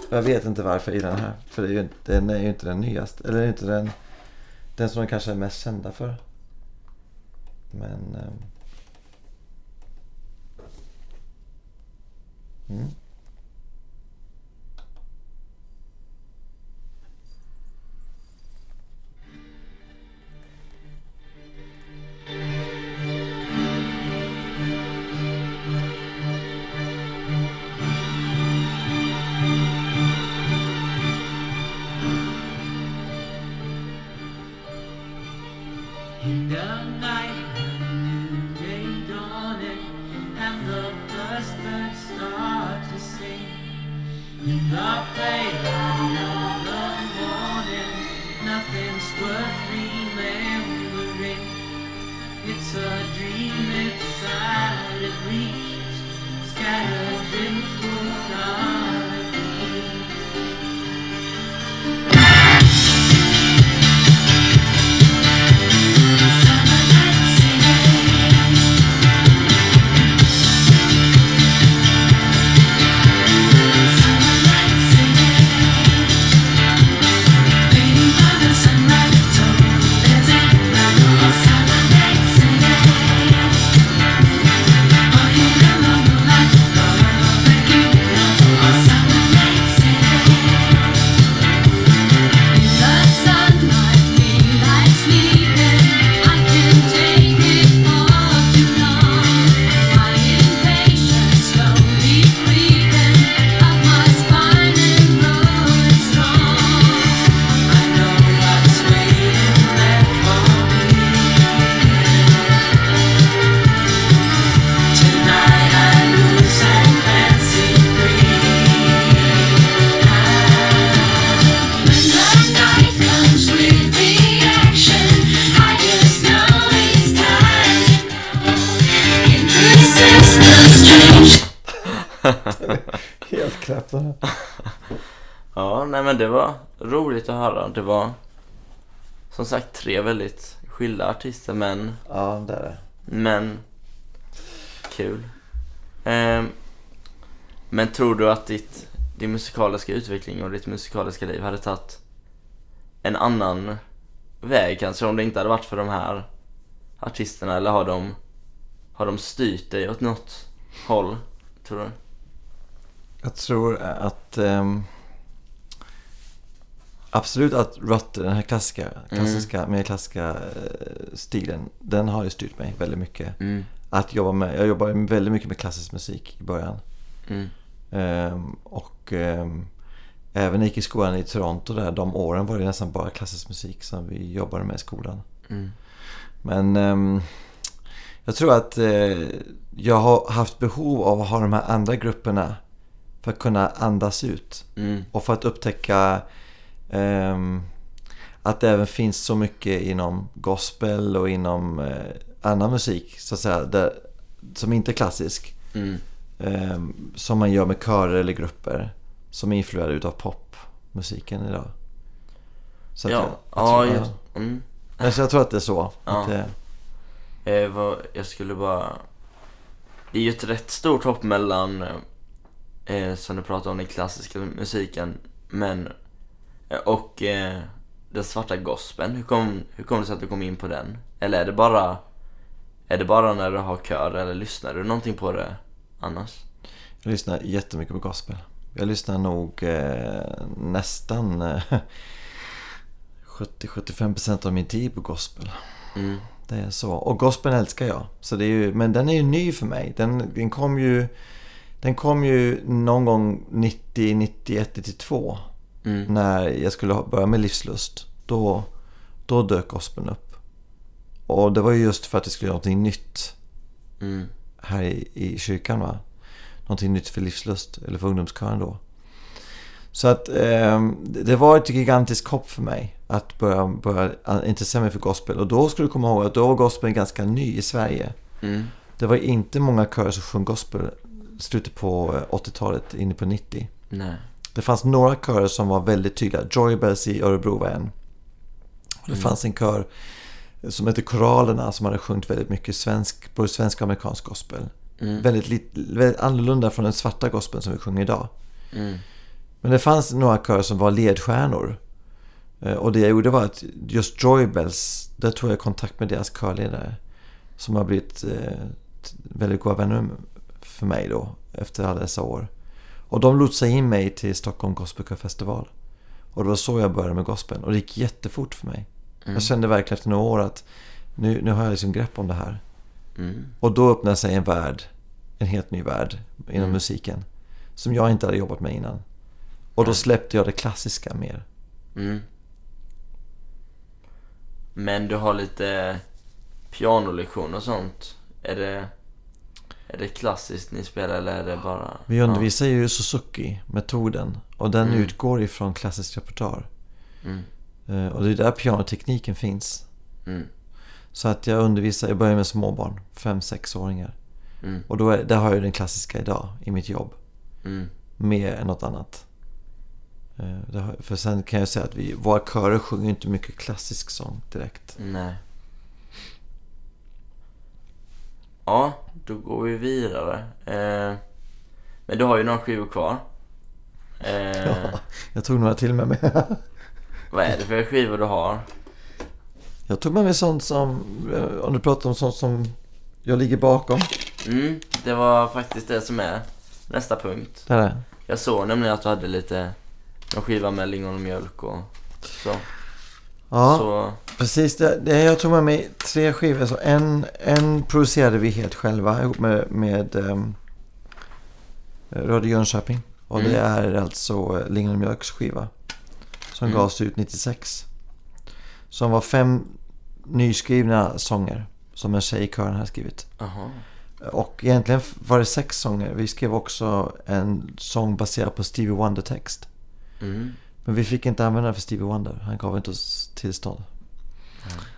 [SPEAKER 2] jag vet inte varför jag gillar den här. För det är ju, den är ju inte den nyaste. Eller inte den, den som de kanske är mest kända för. Men... ehm, mm.
[SPEAKER 1] Höra. Det var som sagt tre väldigt skilda artister men,
[SPEAKER 2] Ja, det är det.
[SPEAKER 1] men kul. Ehm, men tror du att ditt, din musikaliska utveckling och ditt musikaliska liv hade tagit en annan väg kanske om det inte hade varit för de här artisterna eller har de, har de styrt dig åt något håll, tror du?
[SPEAKER 2] Jag tror att ehm, absolut att Rutter, den här klassiska, klassiska, mer klassiska eh, stilen, den har ju styrt mig väldigt mycket.
[SPEAKER 1] Mm,
[SPEAKER 2] Att jobba med, jag jobbade väldigt mycket med klassisk musik i början.
[SPEAKER 1] mm,
[SPEAKER 2] Ehm, och ehm, även när jag gick i skolan i Toronto där, de åren var det nästan bara klassisk musik som vi jobbade med i skolan.
[SPEAKER 1] mm,
[SPEAKER 2] Men ehm, jag tror att eh, jag har haft behov av att ha de här andra grupperna för att kunna andas ut.
[SPEAKER 1] mm,
[SPEAKER 2] Och för att upptäcka att det även finns så mycket inom gospel och inom eh, annan musik så att säga, där, som inte är klassisk.
[SPEAKER 1] mm.
[SPEAKER 2] ehm, som man gör med körer eller grupper som är influerade utav popmusiken idag. Så att
[SPEAKER 1] Ja,
[SPEAKER 2] jag, jag,
[SPEAKER 1] ja,
[SPEAKER 2] tror,
[SPEAKER 1] just, mm.
[SPEAKER 2] ja. så jag tror att det är så.
[SPEAKER 1] Ja.
[SPEAKER 2] Att det,
[SPEAKER 1] Eh, vad, jag skulle bara... Det är ju ett rätt stort hopp mellan, eh, som du pratade om, den klassiska musiken, men... Eh, och eh, den svarta gospeln. Hur kom, hur kom det sig att du kom in på den? Eller är det bara... Är det bara när du har kör, eller lyssnar du någonting på det annars?
[SPEAKER 2] jag lyssnar jättemycket på gospel. Jag lyssnar nog eh, nästan eh, 70-75% av min tid på gospel.
[SPEAKER 1] Mm,
[SPEAKER 2] Det är så. Och gospeln älskar jag. Så det är ju, men den är ju ny för mig. Den, den kom ju den kom ju någon gång 90, 91, 92.
[SPEAKER 1] Mm,
[SPEAKER 2] När jag skulle börja med livslust. Då, då dök gospeln upp. Och det var ju just för att det skulle göra någonting nytt
[SPEAKER 1] mm,
[SPEAKER 2] här i, i kyrkan. Va? Någonting nytt för livslust, eller för ungdomskören då. Så att eh, det var ett gigantiskt hopp för mig att börja, börja intressera mig för gospel. Och då skulle du komma ihåg att då var gospeln ganska ny i Sverige.
[SPEAKER 1] mm,
[SPEAKER 2] Det var inte många körer som sjöng gospel slutet på eh, 80-talet, inne på 90.
[SPEAKER 1] nej,
[SPEAKER 2] Det fanns några körer som var väldigt tydliga. Joy Bells i Örebro var en. Och det
[SPEAKER 1] Mm.
[SPEAKER 2] fanns en kör som hette Koralerna som hade sjungit väldigt mycket svensk, både svensk och amerikansk gospel.
[SPEAKER 1] mm,
[SPEAKER 2] Väldigt, lit- väldigt annorlunda från den svarta gospeln som vi sjunger idag.
[SPEAKER 1] mm,
[SPEAKER 2] Men det fanns några körer som var ledstjärnor. Eh, Och det jag gjorde var att just Joy Bells, där tog jag kontakt med deras körledare. Som har blivit eh, väldigt goda vänner för mig då, efter alla dessa år. Och de lotsade in mig till Stockholm Gospel Festival. Och det var så jag började med gospeln. Och det gick jättefort för mig.
[SPEAKER 1] mm,
[SPEAKER 2] Jag kände verkligen efter några år att nu, nu har jag liksom grepp om det här.
[SPEAKER 1] mm,
[SPEAKER 2] Och då öppnade sig en värld, en helt ny värld inom
[SPEAKER 1] Mm.
[SPEAKER 2] musiken. Som jag inte hade jobbat med innan. Och då släppte jag det klassiska mer.
[SPEAKER 1] mm. Men du har lite pianolektion och sånt. Är det, är det klassiskt ni spelar eller är det bara...
[SPEAKER 2] Vi undervisar ju Suzuki-metoden och den
[SPEAKER 1] Mm.
[SPEAKER 2] utgår ifrån klassisk repertoar.
[SPEAKER 1] Ja. Mm,
[SPEAKER 2] Eh, Och det är där pianotekniken finns.
[SPEAKER 1] mm,
[SPEAKER 2] Så att jag undervisar, jag börjar med småbarn, 5-6-åringar.
[SPEAKER 1] mm,
[SPEAKER 2] Och då är, där har jag den klassiska idag i mitt jobb.
[SPEAKER 1] mm,
[SPEAKER 2] Mer än något annat. Eh, för sen kan jag säga att vi, våra körer sjunger inte mycket klassisk sång direkt.
[SPEAKER 1] nej. Ja, då går vi vidare. Eh, men du har ju några skivor kvar. Eh,
[SPEAKER 2] Ja, jag tog några till med mig.
[SPEAKER 1] Vad är det för skivor du har?
[SPEAKER 2] Jag tog med mig sånt som, eh, om du pratar om sånt som jag ligger bakom.
[SPEAKER 1] Mm, det var faktiskt det som är nästa punkt.
[SPEAKER 2] Är
[SPEAKER 1] Jag såg nämligen att du hade lite, någon skiva med lingon och mjölk och så.
[SPEAKER 2] Ja,
[SPEAKER 1] Så,
[SPEAKER 2] precis. Det, jag tog med mig tre skivor. Så en, en producerade vi helt själva ihop med, med um, Radio Jönköping. Och det är alltså eh, Lingon och Mjölks skiva. Som
[SPEAKER 1] Mm.
[SPEAKER 2] gavs ut 96. Som var fem nyskrivna sånger. Som en tjej i kören hade skrivit.
[SPEAKER 1] aha.
[SPEAKER 2] Och egentligen var det sex sånger. Vi skrev också en sång baserad på Stevie Wonder-text.
[SPEAKER 1] Mm.
[SPEAKER 2] Men vi fick inte använda den för Stevie Wonder. Han gav inte oss tillstånd.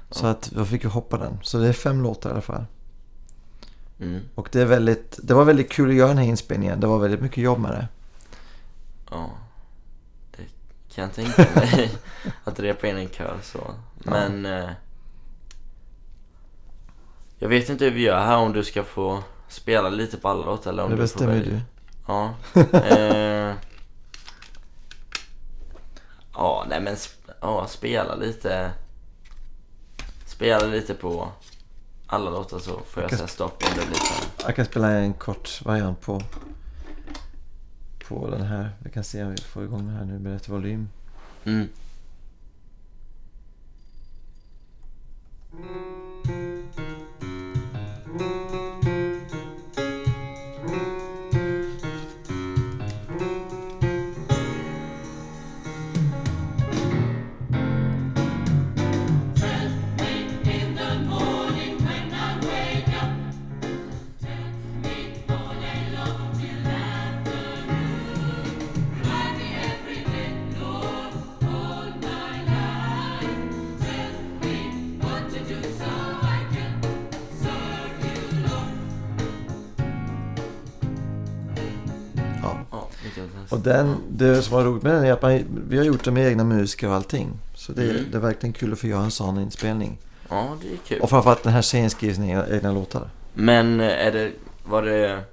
[SPEAKER 2] Så att då fick vi hoppa den. Så det är fem låtar i alla fall.
[SPEAKER 1] Mm.
[SPEAKER 2] Och det är väldigt, det var väldigt kul att göra den här inspelningen. Det var väldigt mycket jobb med det.
[SPEAKER 1] Ja. Det kan jag tänka mig. att repa in en kör så. Men... Eh, jag vet inte hur vi gör här om du ska få spela lite på alla låtar eller om
[SPEAKER 2] Det
[SPEAKER 1] du får
[SPEAKER 2] bestämmer
[SPEAKER 1] välja.
[SPEAKER 2] du.
[SPEAKER 1] Ja. Eh, ja, nej men ja, spela lite. Spela lite på alla låtar så får jag
[SPEAKER 2] Okej.
[SPEAKER 1] säga stopp om det blir så.
[SPEAKER 2] Jag kan spela en kort variant på, på den här. Vi kan se om vi får igång den här nu med rätt volym.
[SPEAKER 1] Mm.
[SPEAKER 2] Och den, det som var roligt med den är att man, vi har gjort den med egna musiker och allting. Så det,
[SPEAKER 1] Mm.
[SPEAKER 2] det är verkligen kul att få göra en sån inspelning.
[SPEAKER 1] Ja, det är kul.
[SPEAKER 2] Och framförallt den här sina egna, egna låtar.
[SPEAKER 1] Men eh, är det, var det,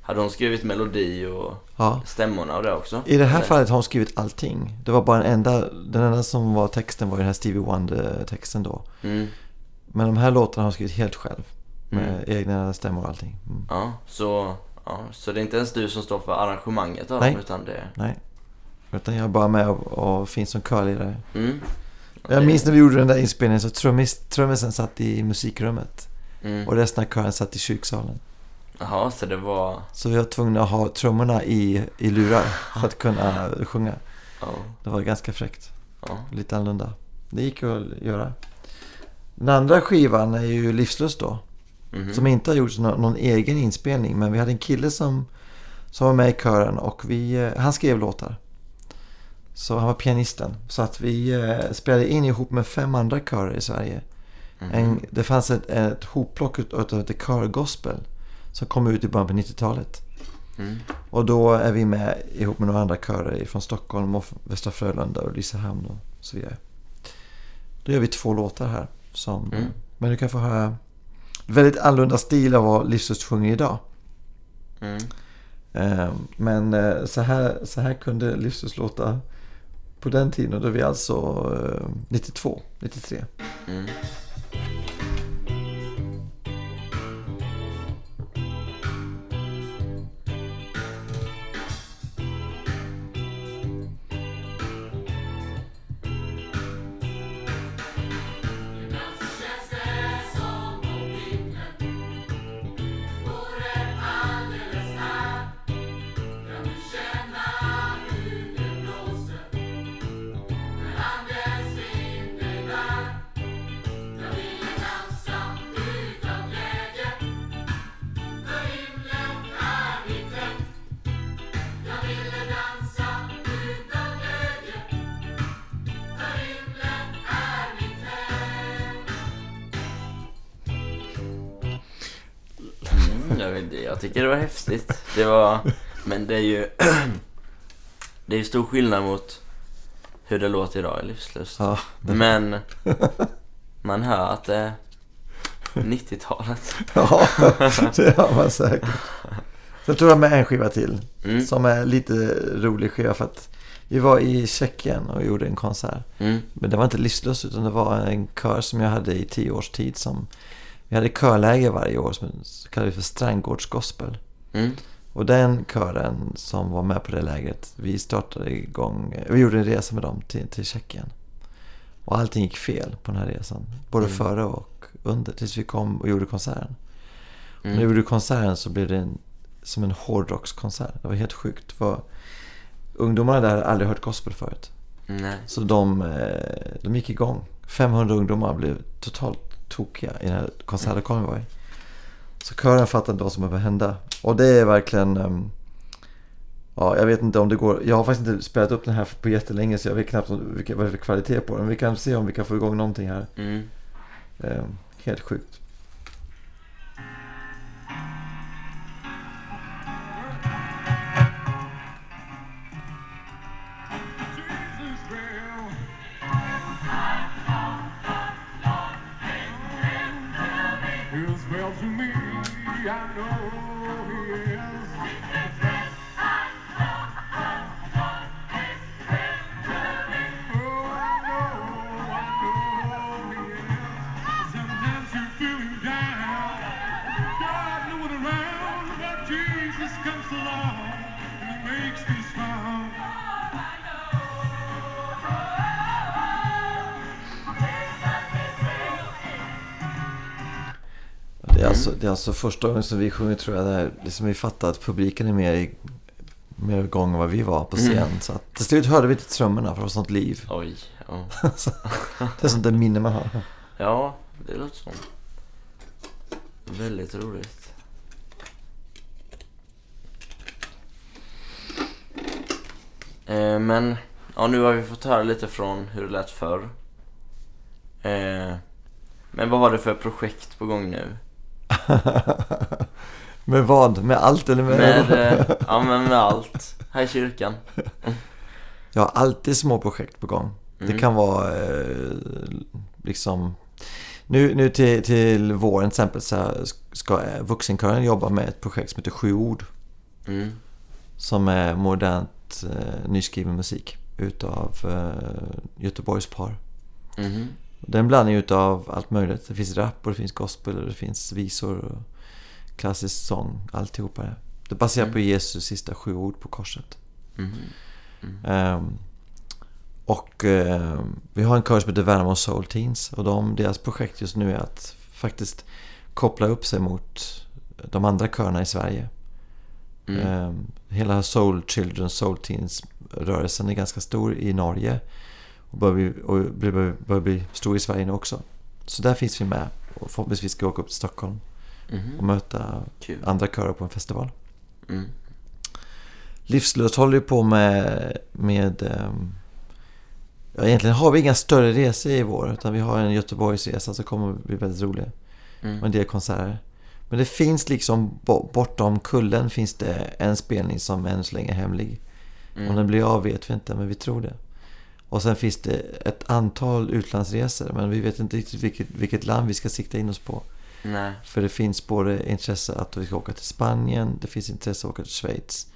[SPEAKER 1] hade hon skrivit melodi och
[SPEAKER 2] Ja.
[SPEAKER 1] stämmorna och det också?
[SPEAKER 2] I det här
[SPEAKER 1] Eller?
[SPEAKER 2] fallet har hon skrivit allting. Det var bara den enda, den enda som var texten var den här Stevie Wonder-texten då.
[SPEAKER 1] Mm.
[SPEAKER 2] Men de här låtarna har hon skrivit helt själv. Med
[SPEAKER 1] Mm.
[SPEAKER 2] egna stämmor och allting. Mm.
[SPEAKER 1] Ja, så, ja, så det är inte ens du som står för arrangemanget av
[SPEAKER 2] Nej.
[SPEAKER 1] dem utan det...
[SPEAKER 2] Nej. Utan jag är bara med och, och finns som körledare.
[SPEAKER 1] Mm.
[SPEAKER 2] Jag minns när vi gjorde den där inspelningen så trummis, trummisen satt i musikrummet.
[SPEAKER 1] Mm.
[SPEAKER 2] Och resten av kören satt i kyrksalen.
[SPEAKER 1] Jaha, så det var...
[SPEAKER 2] Så vi var tvungna att ha trummorna i, i lurar för att kunna sjunga.
[SPEAKER 1] Ja,
[SPEAKER 2] Det var ganska fräckt.
[SPEAKER 1] ja.
[SPEAKER 2] Lite annorlunda. Det gick att göra. Den andra skivan är ju Livslust då.
[SPEAKER 1] Mhm.
[SPEAKER 2] Som inte har gjort någon, någon egen inspelning. Men vi hade en kille som, som var med i kören och vi, eh, han skrev låtar. Så han var pianisten. Så att vi eh, spelade in ihop med fem andra körer i Sverige.
[SPEAKER 1] Mhm.
[SPEAKER 2] En, det fanns ett, ett hopplock utav The Kör Gospel. Som kom ut i början på 90-talet.
[SPEAKER 1] Mm.
[SPEAKER 2] Och då är vi med ihop med några andra körer från Stockholm och Västra Frölunda och Ulricehamn och så vidare. Då gör vi två låtar här. Som,
[SPEAKER 1] Mm.
[SPEAKER 2] Men du kan få höra väldigt annorlunda stil av vad Livslust sjunger idag.
[SPEAKER 1] Mm.
[SPEAKER 2] Eh, Men eh, så här, så här kunde Livslust låta på den tiden. Och då är vi alltså eh, 92, 93.
[SPEAKER 1] Mm. Mm, jag, tycker det var häftigt. Det var... Men det är ju... det är ju stor skillnad mot hur det låter idag i Livslust.
[SPEAKER 2] Ja, det,
[SPEAKER 1] Men man hör att det är 90-talet.
[SPEAKER 2] ja, det har man säkert. Sen tog jag med en skiva till.
[SPEAKER 1] Mm.
[SPEAKER 2] Som är lite rolig skiva för att vi var i Tjeckien och gjorde en konsert.
[SPEAKER 1] Mm.
[SPEAKER 2] Men det var inte livslöst utan det var en kör som jag hade i tio års tid. Som, vi hade körläger varje år som kallade vi för Strandgårdsgospel.
[SPEAKER 1] Mm.
[SPEAKER 2] Och den kören som var med på det lägret, vi startade igång, vi gjorde en resa med dem till, till Tjeckien. Och allting gick fel på den här resan. Både
[SPEAKER 1] Mm.
[SPEAKER 2] före och under, tills vi kom och gjorde konserten. Och när vi
[SPEAKER 1] Mm.
[SPEAKER 2] gjorde konserten så blev det en, som en hårdrockskonsert. Det var helt sjukt. För ungdomarna där hade aldrig hört gospel förut.
[SPEAKER 1] Nej.
[SPEAKER 2] Så de, eh, de gick igång. 500 ungdomar blev totalt tokiga i den här konsertlokalen var i. Så kören fattade inte vad som behövde hända. Och det är verkligen... ehm, ja, jag vet inte om det går. Jag har faktiskt inte spelat upp den här på jättelänge så jag vet knappt om- vilka, vad det är för kvalitet på den. Vi kan se om vi kan få igång någonting här.
[SPEAKER 1] Mm.
[SPEAKER 2] Ehm, helt sjukt. Det är, alltså, första gången som vi sjunger tror jag det är, liksom vi fattar att publiken är mer, i, mer igång än vad vi var på scen. Så att till slut hörde vi inte trummorna för det var sånt liv.
[SPEAKER 1] Oj, ja.
[SPEAKER 2] Det är sånt där minne man har.
[SPEAKER 1] Ja, det låter som. Väldigt roligt. Eh, men, ja nu har vi fått höra lite från hur det lät förr. Eh, men vad var det för projekt på gång nu?
[SPEAKER 2] med vad? Med allt eller med...
[SPEAKER 1] Med, eh, ja men med allt. Här i kyrkan.
[SPEAKER 2] Jag har alltid små projekt på gång. Det
[SPEAKER 1] Mm.
[SPEAKER 2] kan vara eh, liksom... Nu, nu till, till våren till exempel så ska eh, vuxenkören jobba med ett projekt som heter Sju ord.
[SPEAKER 1] Mm.
[SPEAKER 2] Som är modernt eh, nyskriven musik utav eh, Göteborgs par.
[SPEAKER 1] Mhm.
[SPEAKER 2] Det är en blandning utav allt möjligt. Det finns rap och det finns gospel och det finns visor och klassisk sång. Alltihopa det. Det baserar
[SPEAKER 1] Mm.
[SPEAKER 2] på Jesus sista sju ord på korset.
[SPEAKER 1] Mhm.
[SPEAKER 2] Ehm, och ehm, vi har en kör som heter Värnamo Soul Teens. Och de, deras projekt just nu är att faktiskt koppla upp sig mot de andra körerna i Sverige.
[SPEAKER 1] Mm.
[SPEAKER 2] Ehm, hela Soul Children, Soul Teens-rörelsen är ganska stor i Norge. Och börjar bli, och börjar, börjar bli stor i Sverige nu också. Så där finns vi med. Och förhoppningsvis ska vi åka upp till Stockholm och
[SPEAKER 1] Mhm.
[SPEAKER 2] möta
[SPEAKER 1] Kul.
[SPEAKER 2] andra körer på en festival.
[SPEAKER 1] Mm.
[SPEAKER 2] Livslust håller ju på med, med ehm, ja, egentligen har vi inga större resor i vår utan vi har en Göteborgsresa som kommer att bli väldigt rolig. Och en
[SPEAKER 1] Mm.
[SPEAKER 2] del konserter. Men det finns liksom bo- bortom kullen finns det en spelning som än så länge är hemlig. Om
[SPEAKER 1] Mm.
[SPEAKER 2] den blir av vet vi inte men vi tror det. Och sen finns det ett antal utlandsresor men vi vet inte riktigt vilket, vilket land vi ska sikta in oss på.
[SPEAKER 1] Nej.
[SPEAKER 2] För det finns både intresse att vi ska åka till Spanien, det finns intresse att åka till Schweiz.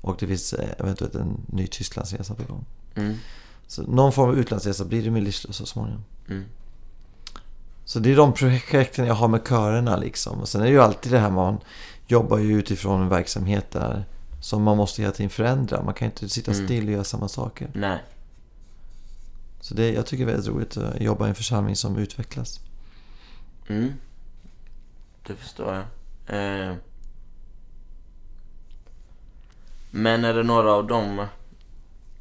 [SPEAKER 2] Och det finns eh, eventuellt en ny Tysklandsresa på gång.
[SPEAKER 1] Mm.
[SPEAKER 2] Så någon form av utlandsresa blir det med livslös så småningom.
[SPEAKER 1] Mm.
[SPEAKER 2] Så det är de projekten jag har med körerna liksom. Och sen är det ju alltid det här man jobbar ju utifrån en verksamhet där som man måste hela tiden förändra. Man kan inte sitta
[SPEAKER 1] Mm.
[SPEAKER 2] still och göra samma saker.
[SPEAKER 1] Nej.
[SPEAKER 2] Så det, jag tycker det är väldigt roligt att jobba i en församling som utvecklas.
[SPEAKER 1] Mm. Det förstår jag. Eh. Men är det några av dem...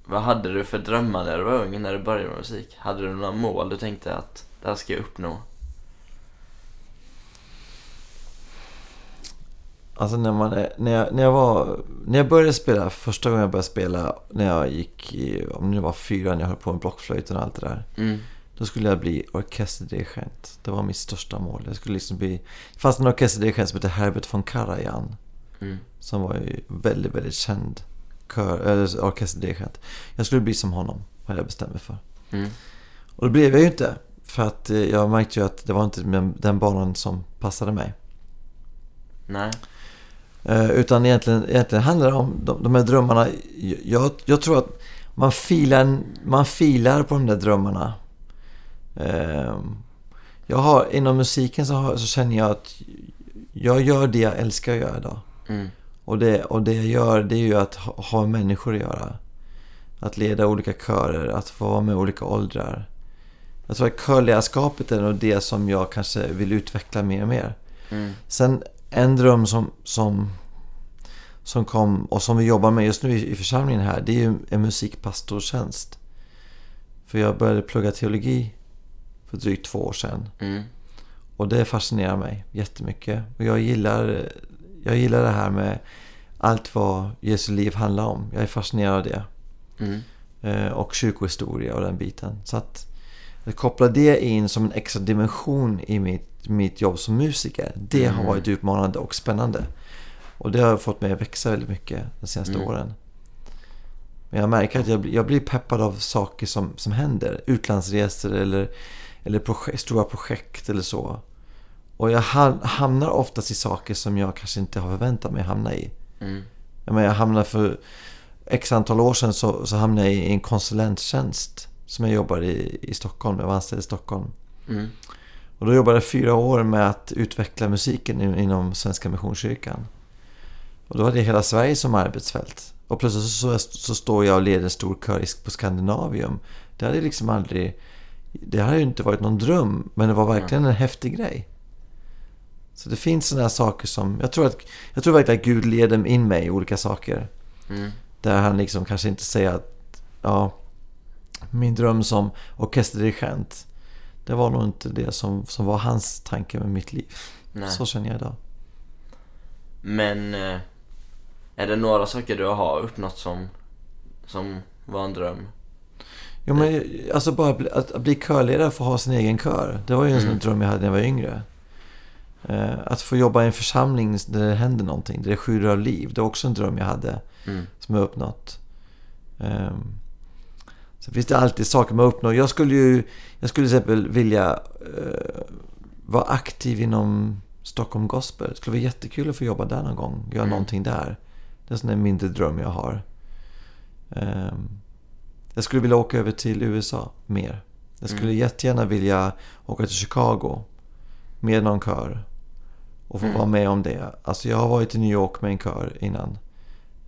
[SPEAKER 1] Vad hade du för drömmar när du var ung, när du började med musik? Hade du några mål du tänkte att det här ska jag uppnå?
[SPEAKER 2] Alltså när man är, när jag, när jag var, när jag började spela, första gången jag började spela när jag gick i, om det var fyra när jag höll på med blockflöjten och allt det där.
[SPEAKER 1] Mm.
[SPEAKER 2] Då skulle jag bli orkesterdirigent. Det var mitt största mål. Jag skulle liksom bli... Det fanns en orkesterdirigent som hette Herbert von Karajan.
[SPEAKER 1] Mm.
[SPEAKER 2] Som var ju väldigt, väldigt känd kör, eller orkesterdirigent. Jag skulle bli som honom, hade jag bestämt mig för.
[SPEAKER 1] Mm.
[SPEAKER 2] Och det blev jag ju inte. För att eh, jag märkte ju att det var inte den banan som passade mig.
[SPEAKER 1] Nej.
[SPEAKER 2] Eh, utan egentligen, egentligen handlar det om de, de här drömmarna. Jag, jag tror att man filar, man filar på de där drömmarna. Eh, jag har, inom musiken så, har, så känner jag att jag gör det jag älskar att göra idag.
[SPEAKER 1] Mm.
[SPEAKER 2] Och det, och det jag gör det är ju att ha, ha människor att göra. Att leda olika körer, att få vara med olika åldrar. Jag tror att körledarskapet är nog det som jag kanske vill utveckla mer och mer.
[SPEAKER 1] Mm.
[SPEAKER 2] Sen en dröm som, som, som kom och som vi jobbar med just nu i, i församlingen här, det är ju en musikpastortjänst. För jag började plugga teologi för drygt två år sedan.
[SPEAKER 1] Mm.
[SPEAKER 2] Och det fascinerar mig jättemycket. Och jag gillar, jag gillar det här med allt vad Jesu liv handlar om. Jag är fascinerad av det.
[SPEAKER 1] Mm.
[SPEAKER 2] Eh, och kyrkohistoria och den biten. Så att, att koppla det in som en extra dimension i mitt, mitt jobb som musiker. Det har
[SPEAKER 1] Mm.
[SPEAKER 2] varit utmanande och spännande. Och det har fått mig att växa väldigt mycket de senaste
[SPEAKER 1] Mm.
[SPEAKER 2] åren. Men jag märker att jag, blir- jag blir peppad av saker som, som händer. Utlandsresor eller, eller projekt, stora projekt eller så. Och jag ham- hamnar oftast i saker som jag kanske inte har förväntat mig hamna i.
[SPEAKER 1] Mm.
[SPEAKER 2] Jag, menar, jag hamnade för x antal år sedan så, så hamnade jag i en konsulenttjänst som jag jobbade i, i Stockholm. Jag var anställd i Stockholm.
[SPEAKER 1] Mm.
[SPEAKER 2] Och då jobbade jag fyra år med att utveckla musiken in- inom Svenska Missionskyrkan. Och då hade jag hela Sverige som arbetsfält. Och plötsligt så, så, så står jag och leder en stor kör på Skandinavium. Det hade liksom aldrig... Det hade ju inte varit någon dröm, men det var verkligen en häftig grej. Så det finns sådana här saker som... Jag tror, att, jag tror verkligen att Gud leder in mig i olika saker.
[SPEAKER 1] Mm.
[SPEAKER 2] Där han liksom kanske inte säger att... Ja, min dröm som orkesterdirigent. Det var nog inte det som, som var hans tanke med mitt liv.
[SPEAKER 1] Nej.
[SPEAKER 2] Så känner jag idag.
[SPEAKER 1] Men eh, är det några saker du har uppnått som, som var en dröm?
[SPEAKER 2] Jo, men alltså bara bli- att, att bli körledare för att ha sin egen kör. Det var ju en sån
[SPEAKER 1] Mm.
[SPEAKER 2] dröm jag hade när jag var yngre. Eh, att få jobba i en församling där det händer någonting, där det sjuder av liv. Det var också en dröm jag hade
[SPEAKER 1] Mm.
[SPEAKER 2] som jag uppnått. Um, så finns det alltid saker man uppnår. Jag skulle ju, jag skulle till exempel vilja eh, vara aktiv inom Stockholm Gospel. Det skulle vara jättekul att få jobba där någon gång. Göra
[SPEAKER 1] Mm.
[SPEAKER 2] någonting där. Det är en sån där mindre dröm jag har. Ehm, jag skulle vilja åka över till USA mer. Jag skulle
[SPEAKER 1] Mm.
[SPEAKER 2] jättegärna vilja åka till Chicago med någon kör. Och få
[SPEAKER 1] Mm.
[SPEAKER 2] vara med om det. Alltså jag har varit i New York med en kör innan.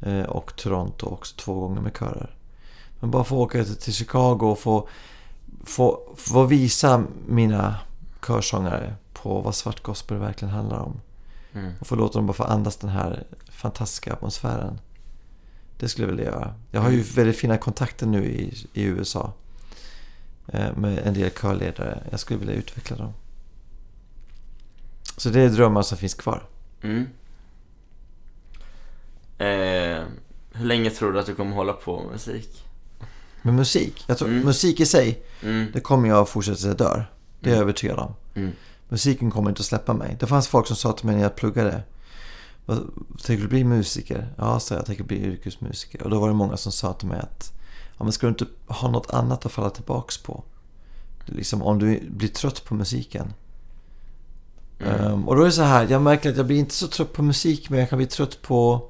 [SPEAKER 2] Eh, och Toronto också två gånger med körer. Men bara få åka till Chicago och få, få, få visa mina körsångare på vad svart gospel verkligen handlar om.
[SPEAKER 1] Mm.
[SPEAKER 2] Och få låta dem bara få andas den här fantastiska atmosfären. Det skulle jag vilja göra. Jag har ju väldigt fina kontakter nu i, i USA. eh, Med en del körledare. Jag skulle vilja utveckla dem. Så det är drömmar som finns kvar.
[SPEAKER 1] Mm. Eh, hur länge tror du att du kommer hålla på med musik?
[SPEAKER 2] Men musik, jag tror,
[SPEAKER 1] Mm.
[SPEAKER 2] musik i sig,
[SPEAKER 1] Mm.
[SPEAKER 2] det kommer jag att fortsätta tills jag dör. Det är jag
[SPEAKER 1] Mm.
[SPEAKER 2] övertygad om.
[SPEAKER 1] Mm.
[SPEAKER 2] Musiken kommer inte att släppa mig. Det fanns folk som sa till mig när jag pluggade. "Vad- Tänker du bli musiker? Ja, sa jag. Jag tänker bli yrkesmusiker. Och då var det många som sa till mig att ja, men ska du inte ha något annat att falla tillbaks på? Liksom, om du blir trött på musiken.
[SPEAKER 1] Mm.
[SPEAKER 2] Ehm, och då är det så här, jag märker att jag blir inte så trött på musik, men jag kan bli trött på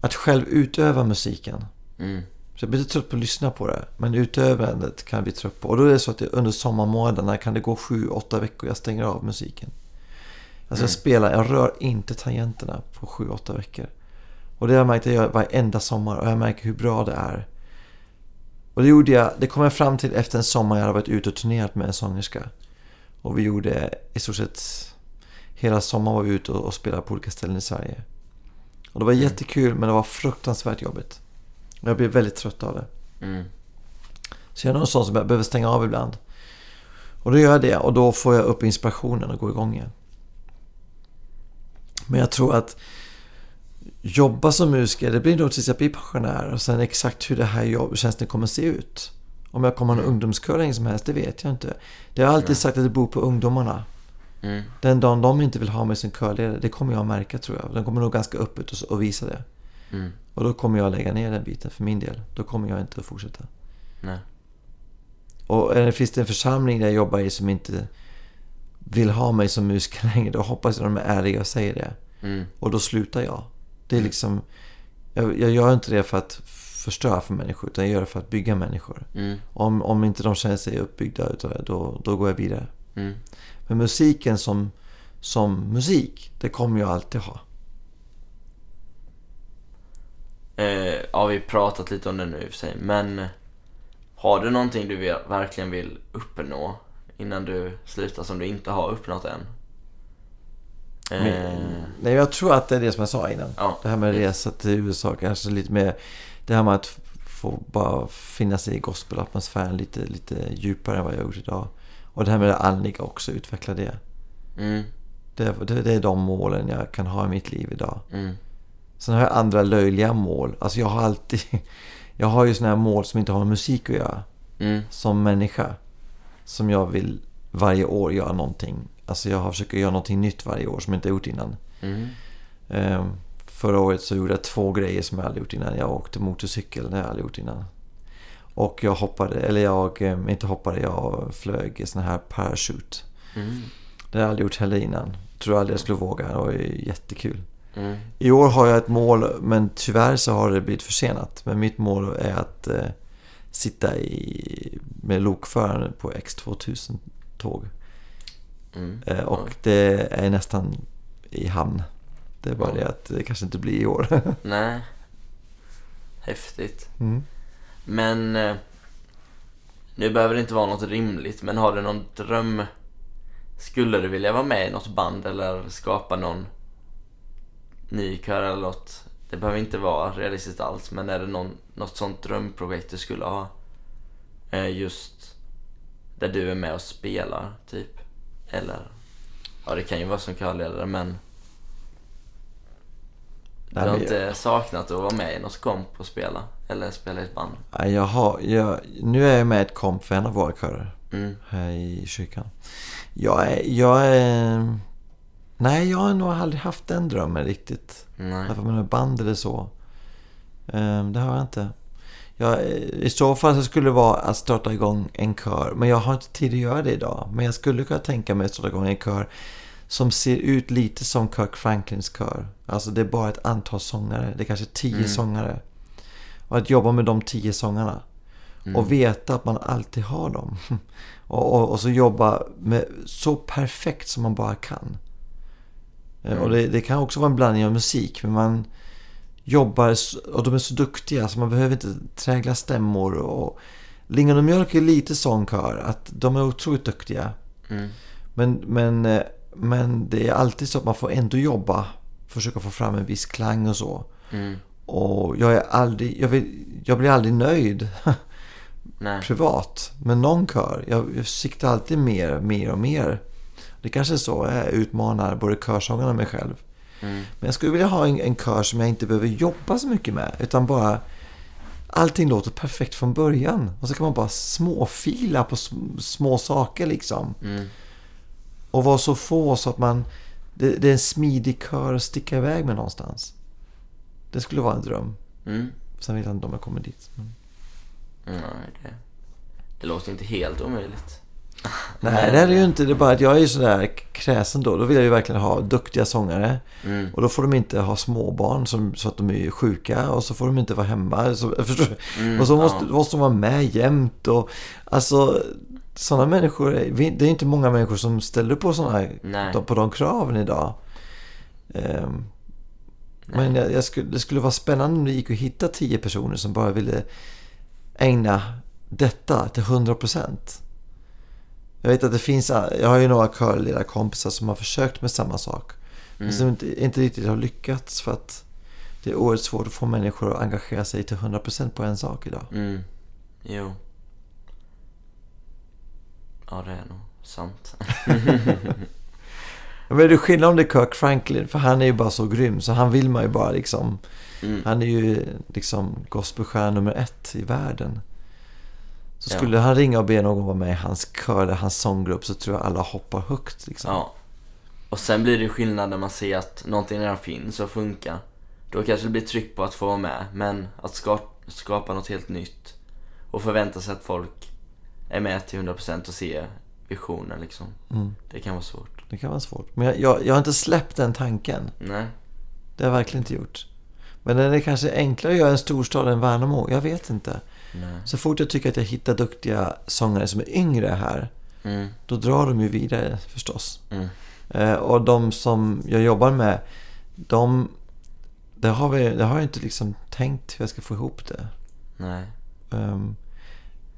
[SPEAKER 2] att själv utöva musiken.
[SPEAKER 1] Mm.
[SPEAKER 2] Så jag blir trött på att lyssna på det. Men utövandet kan jag bli trött på. Och då är det så att under sommarmånaderna kan det gå sju, åtta veckor jag stänger av musiken. Alltså jag
[SPEAKER 1] Mm.
[SPEAKER 2] spelar, jag rör inte tangenterna på sju, åtta veckor. Och det har jag märkt att jag gör varenda sommar och jag märker hur bra det är. Och det gjorde jag, det kom jag fram till efter en sommar jag hade varit ute och turnerat med en sångerska. Och vi gjorde i stort sett hela sommaren var vi ute och, och spelade på olika ställen i Sverige. Och det var
[SPEAKER 1] Mm.
[SPEAKER 2] jättekul men det var fruktansvärt jobbigt. Jag blev väldigt trött av det.
[SPEAKER 1] Mm.
[SPEAKER 2] Så jag är någon sån som jag behöver stänga av ibland. Och då gör jag det och då får jag upp inspirationen och går igång igen. Men jag tror att jobba som musiker, det blir nog tills jag blir pensionär. Och sen exakt hur det här jobbtjänsten kommer att se ut. Om jag kommer ha en ungdomskör länge som helst, det vet jag inte. Det har alltid sagt att det beror på ungdomarna.
[SPEAKER 1] Mm.
[SPEAKER 2] Den dagen de inte vill ha mig som körledare, det kommer jag märka tror jag. De kommer nog ganska öppet och, och visa det.
[SPEAKER 1] Mm.
[SPEAKER 2] Och då kommer jag lägga ner den biten för min del. Då kommer jag inte att fortsätta.
[SPEAKER 1] Nej.
[SPEAKER 2] Och finns det en församling där jag jobbar i som inte vill ha mig som musiker längre, då hoppas jag de är ärliga och säger det.
[SPEAKER 1] Mm.
[SPEAKER 2] Och då slutar jag. Det är liksom... Jag, jag gör inte det för att förstöra för människor, utan jag gör det för att bygga människor.
[SPEAKER 1] Mm.
[SPEAKER 2] Om, om inte de känner sig uppbyggda utav det, då, då går jag vidare.
[SPEAKER 1] Mm.
[SPEAKER 2] Men musiken som, som musik, det kommer jag alltid ha.
[SPEAKER 1] Eh, ja, vi har pratat lite om det nu i och för sig, men har du någonting du vill, verkligen vill uppnå innan du slutar som du inte har uppnått än? Eh,
[SPEAKER 2] Nej, jag tror att det är det som jag sa innan.
[SPEAKER 1] Ja.
[SPEAKER 2] Det här med resa till USA, kanske lite mer... Det här med att få bara finna sig i gospelatmosfären lite, lite djupare än vad jag gjort idag. Och det här med det andliga också, utveckla det.
[SPEAKER 1] mm,
[SPEAKER 2] Det, det. det är de målen jag kan ha i mitt liv idag.
[SPEAKER 1] mm,
[SPEAKER 2] Sen har jag andra löjliga mål. Alltså jag har alltid... Jag har ju såna här mål som inte har med musik att göra.
[SPEAKER 1] mm,
[SPEAKER 2] Som människa. Som jag vill varje år göra någonting. Alltså jag har försökt göra någonting nytt varje år som jag inte gjort innan.
[SPEAKER 1] mm,
[SPEAKER 2] Ehm, förra året så gjorde jag två grejer som jag aldrig gjort innan. Jag åkte motorcykel, det har jag aldrig gjort innan. Och jag hoppade, eller jag, eh, inte hoppade, jag flög sån här parachute.
[SPEAKER 1] mm,
[SPEAKER 2] Det har jag aldrig gjort heller innan. Tror aldrig jag skulle våga. Det var ju jättekul.
[SPEAKER 1] Mm.
[SPEAKER 2] I år har jag ett mål, men tyvärr så har det blivit försenat. Men mitt mål är att eh, sitta i, med lokföraren på X2000-tåg.
[SPEAKER 1] Mm.
[SPEAKER 2] Eh, och
[SPEAKER 1] Oj.
[SPEAKER 2] det är nästan i hamn. Det är bara
[SPEAKER 1] Ja.
[SPEAKER 2] det att det kanske inte blir i år.
[SPEAKER 1] Nej. Häftigt.
[SPEAKER 2] mm.
[SPEAKER 1] Men eh, nu behöver det inte vara något rimligt, men har du någon dröm? Skulle du vilja vara med i något band eller skapa någon ny kör eller något? Det behöver inte vara realistiskt alls, men är det någon, något sånt drömprojekt du skulle ha? Eh, just där du är med och spelar, typ? Eller? Ja, det kan ju vara som körledare, men du har inte saknat att vara med i något komp och spela? Eller spela i ett band?
[SPEAKER 2] Jag har, jag, nu är jag med i ett komp för en av våra körer
[SPEAKER 1] Mm.
[SPEAKER 2] här i kyrkan. Jag är, jag är... Nej, jag har nog aldrig haft den drömmen riktigt.
[SPEAKER 1] Nej.
[SPEAKER 2] Därför med band eller så. Ehm, det har jag inte. Jag, I så fall så skulle det vara att starta igång en kör. Men jag har inte tid att göra det idag. Men jag skulle kunna tänka mig att starta igång en kör som ser ut lite som Kirk Franklins kör. Alltså det är bara ett antal sångare. Det är kanske tio
[SPEAKER 1] Mm.
[SPEAKER 2] sångare. Och att jobba med de tio sångarna.
[SPEAKER 1] Mm.
[SPEAKER 2] Och veta att man alltid har dem. Och, och, och så jobba med så perfekt som man bara kan. Eh,
[SPEAKER 1] Mm.
[SPEAKER 2] Och det, det kan också vara en blandning av musik. Men man jobbar och de är så duktiga så man behöver inte trägla stämmor. Och Lingon och Mjölk är lite sån kör. Att de är otroligt duktiga.
[SPEAKER 1] Mm.
[SPEAKER 2] Men, men, eh, men det är alltid så att man får ändå jobba. Försöka få fram en viss klang och så.
[SPEAKER 1] Mm.
[SPEAKER 2] Och jag är aldrig, jag, vill, jag blir aldrig nöjd privat med någon kör. Jag, jag siktar alltid mer, mer och mer. Det kanske är så jag utmanar både körsångarna och mig själv.
[SPEAKER 1] Mm.
[SPEAKER 2] Men jag skulle vilja ha en, en kör som jag inte behöver jobba så mycket med. Utan bara allting låter perfekt från början. Och så kan man bara småfila på sm- små saker liksom.
[SPEAKER 1] Mm.
[SPEAKER 2] Och vara så få så att man... Det, det är en smidig kör att sticka iväg med någonstans. Det skulle vara en dröm.
[SPEAKER 1] Mm.
[SPEAKER 2] Sen vet jag inte om jag kommer dit. Men...
[SPEAKER 1] Nej, det, det låter inte helt omöjligt.
[SPEAKER 2] Nej, det är det ju inte. Det är bara att jag är ju sådär kräsen då. Då vill jag ju verkligen ha duktiga sångare.
[SPEAKER 1] Mm.
[SPEAKER 2] Och då får de inte ha småbarn som, så att de är sjuka. Och så får de inte vara hemma. Så?
[SPEAKER 1] Mm,
[SPEAKER 2] och så måste,
[SPEAKER 1] ja.
[SPEAKER 2] måste de vara med jämt. Och, alltså, sådana människor. Det är inte många människor som ställer på
[SPEAKER 1] Nej.
[SPEAKER 2] på de kraven idag. Ehm, men jag, jag skulle, det skulle vara spännande om det gick att hitta tio personer som bara ville ägna detta till 100 procent. Jag vet att det finns, jag har ju några körledarkompisar som har försökt med samma sak. Men
[SPEAKER 1] Mm.
[SPEAKER 2] som inte, inte riktigt har lyckats för att det är oerhört svårt att få människor att engagera sig till 100% på en sak idag.
[SPEAKER 1] Mm. Jo. Ja, det är nog sant.
[SPEAKER 2] Men det är skillnad om det är Kirk Franklin, för han är ju bara så grym så han vill man ju bara liksom.
[SPEAKER 1] Mm.
[SPEAKER 2] Han är ju liksom gospelstjärna nummer ett i världen. Så
[SPEAKER 1] Ja.
[SPEAKER 2] skulle han ringa och be någon vara med i hans kör eller hans sånggrupp så tror jag alla hoppar högt liksom.
[SPEAKER 1] Ja. Och sen blir det skillnad när man ser att någonting redan finns och funkar. Då kanske det blir tryck på att få vara med, men att ska, skapa något helt nytt och förvänta sig att folk är med till 100% och ser visionen liksom.
[SPEAKER 2] Mm.
[SPEAKER 1] Det kan vara svårt.
[SPEAKER 2] Det kan vara svårt. Men jag, jag, jag har inte släppt den tanken.
[SPEAKER 1] Nej.
[SPEAKER 2] Det har jag verkligen inte gjort. Men den är kanske enklare att göra i en storstad än Värnamo. Jag vet inte.
[SPEAKER 1] Nej.
[SPEAKER 2] Så fort jag tycker att jag hittar duktiga sångare som är yngre här,
[SPEAKER 1] Mm.
[SPEAKER 2] då drar de ju vidare förstås.
[SPEAKER 1] Mm.
[SPEAKER 2] Eh, och de som jag jobbar med, de... Det har, vi, det har jag inte liksom tänkt hur jag ska få ihop det.
[SPEAKER 1] Nej.
[SPEAKER 2] Ehm,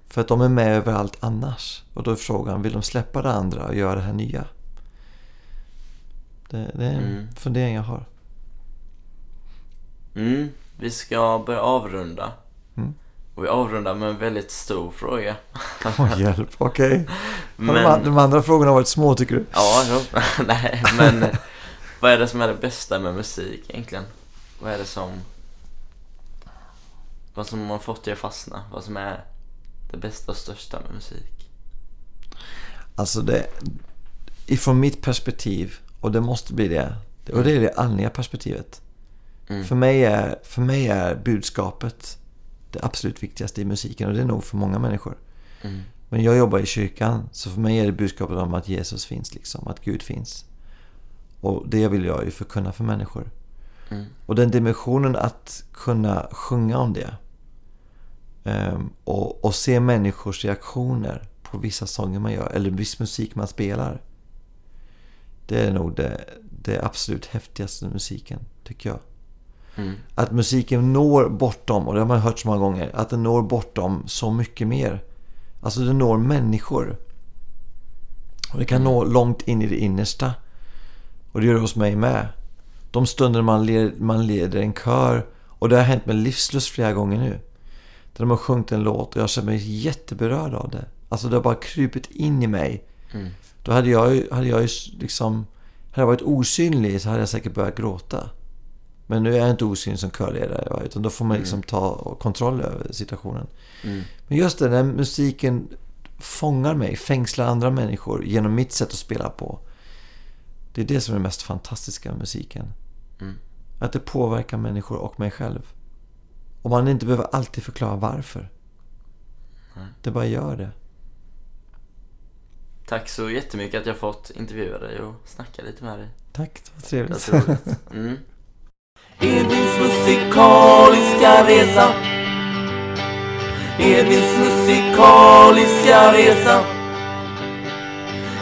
[SPEAKER 2] för att de är med överallt annars. Och då är frågan, vill de släppa det andra och göra det här nya? Det, det är en
[SPEAKER 1] Mm.
[SPEAKER 2] fundering jag har.
[SPEAKER 1] Mm. Vi ska börja avrunda. Och vi avrundar med en väldigt stor fråga.
[SPEAKER 2] Åh, hjälp, okej. Har
[SPEAKER 1] Men...
[SPEAKER 2] De, de andra frågorna har varit små tycker du?
[SPEAKER 1] Ja, jo. nej, men vad är det som är det bästa med musik egentligen? Vad är det som... Vad som har fått dig att fastna? Vad som är det bästa och största med musik?
[SPEAKER 2] Alltså det, ifrån mitt perspektiv, och det måste bli det, och det är det andliga perspektivet.
[SPEAKER 1] Mm.
[SPEAKER 2] För, mig är, för mig är budskapet det absolut viktigaste i musiken och det är nog för många människor.
[SPEAKER 1] Mm.
[SPEAKER 2] Men jag jobbar i kyrkan, så för mig är det budskapet om att Jesus finns, liksom, att Gud finns. Och det vill jag ju förkunna för människor.
[SPEAKER 1] Mm.
[SPEAKER 2] Och den dimensionen att kunna sjunga om det. ehm, och, och se människors reaktioner på vissa sånger man gör, eller viss musik man spelar. Det är nog det, det absolut häftigaste musiken, tycker jag.
[SPEAKER 1] Mm.
[SPEAKER 2] Att musiken når bortom, och det har man hört så många gånger, att den når bortom så mycket mer. Alltså den når människor. Och det kan nå långt in i det innersta. Och det gör det hos mig med. De stunder man, led, man leder en kör, och det har hänt med livslust flera gånger nu. Där de har sjungit en låt och jag känner mig jätteberörd av det. Alltså det har bara krupit in i mig.
[SPEAKER 1] Mm.
[SPEAKER 2] Då hade jag ju, hade jag ju liksom... Hade jag varit osynlig så hade jag säkert börjat gråta. Men nu är jag inte osynlig som körledare. Utan då får man liksom ta kontroll över situationen.
[SPEAKER 1] Mm.
[SPEAKER 2] Men just det, när musiken fångar mig, fängslar andra människor genom mitt sätt att spela på. Det är det som är det mest fantastiska med musiken.
[SPEAKER 1] Mm.
[SPEAKER 2] Att det påverkar människor och mig själv. Och man inte behöver alltid förklara varför. Det bara gör det.
[SPEAKER 1] Tack så jättemycket att jag fått intervjua dig och snacka lite med dig.
[SPEAKER 2] Tack, det var
[SPEAKER 1] Det
[SPEAKER 2] trevligt.
[SPEAKER 1] var roligt. Mm. Edvins musikaliska resa? Edvins musikaliska resa?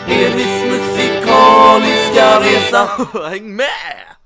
[SPEAKER 1] Edvins musikaliska resa? Häng med!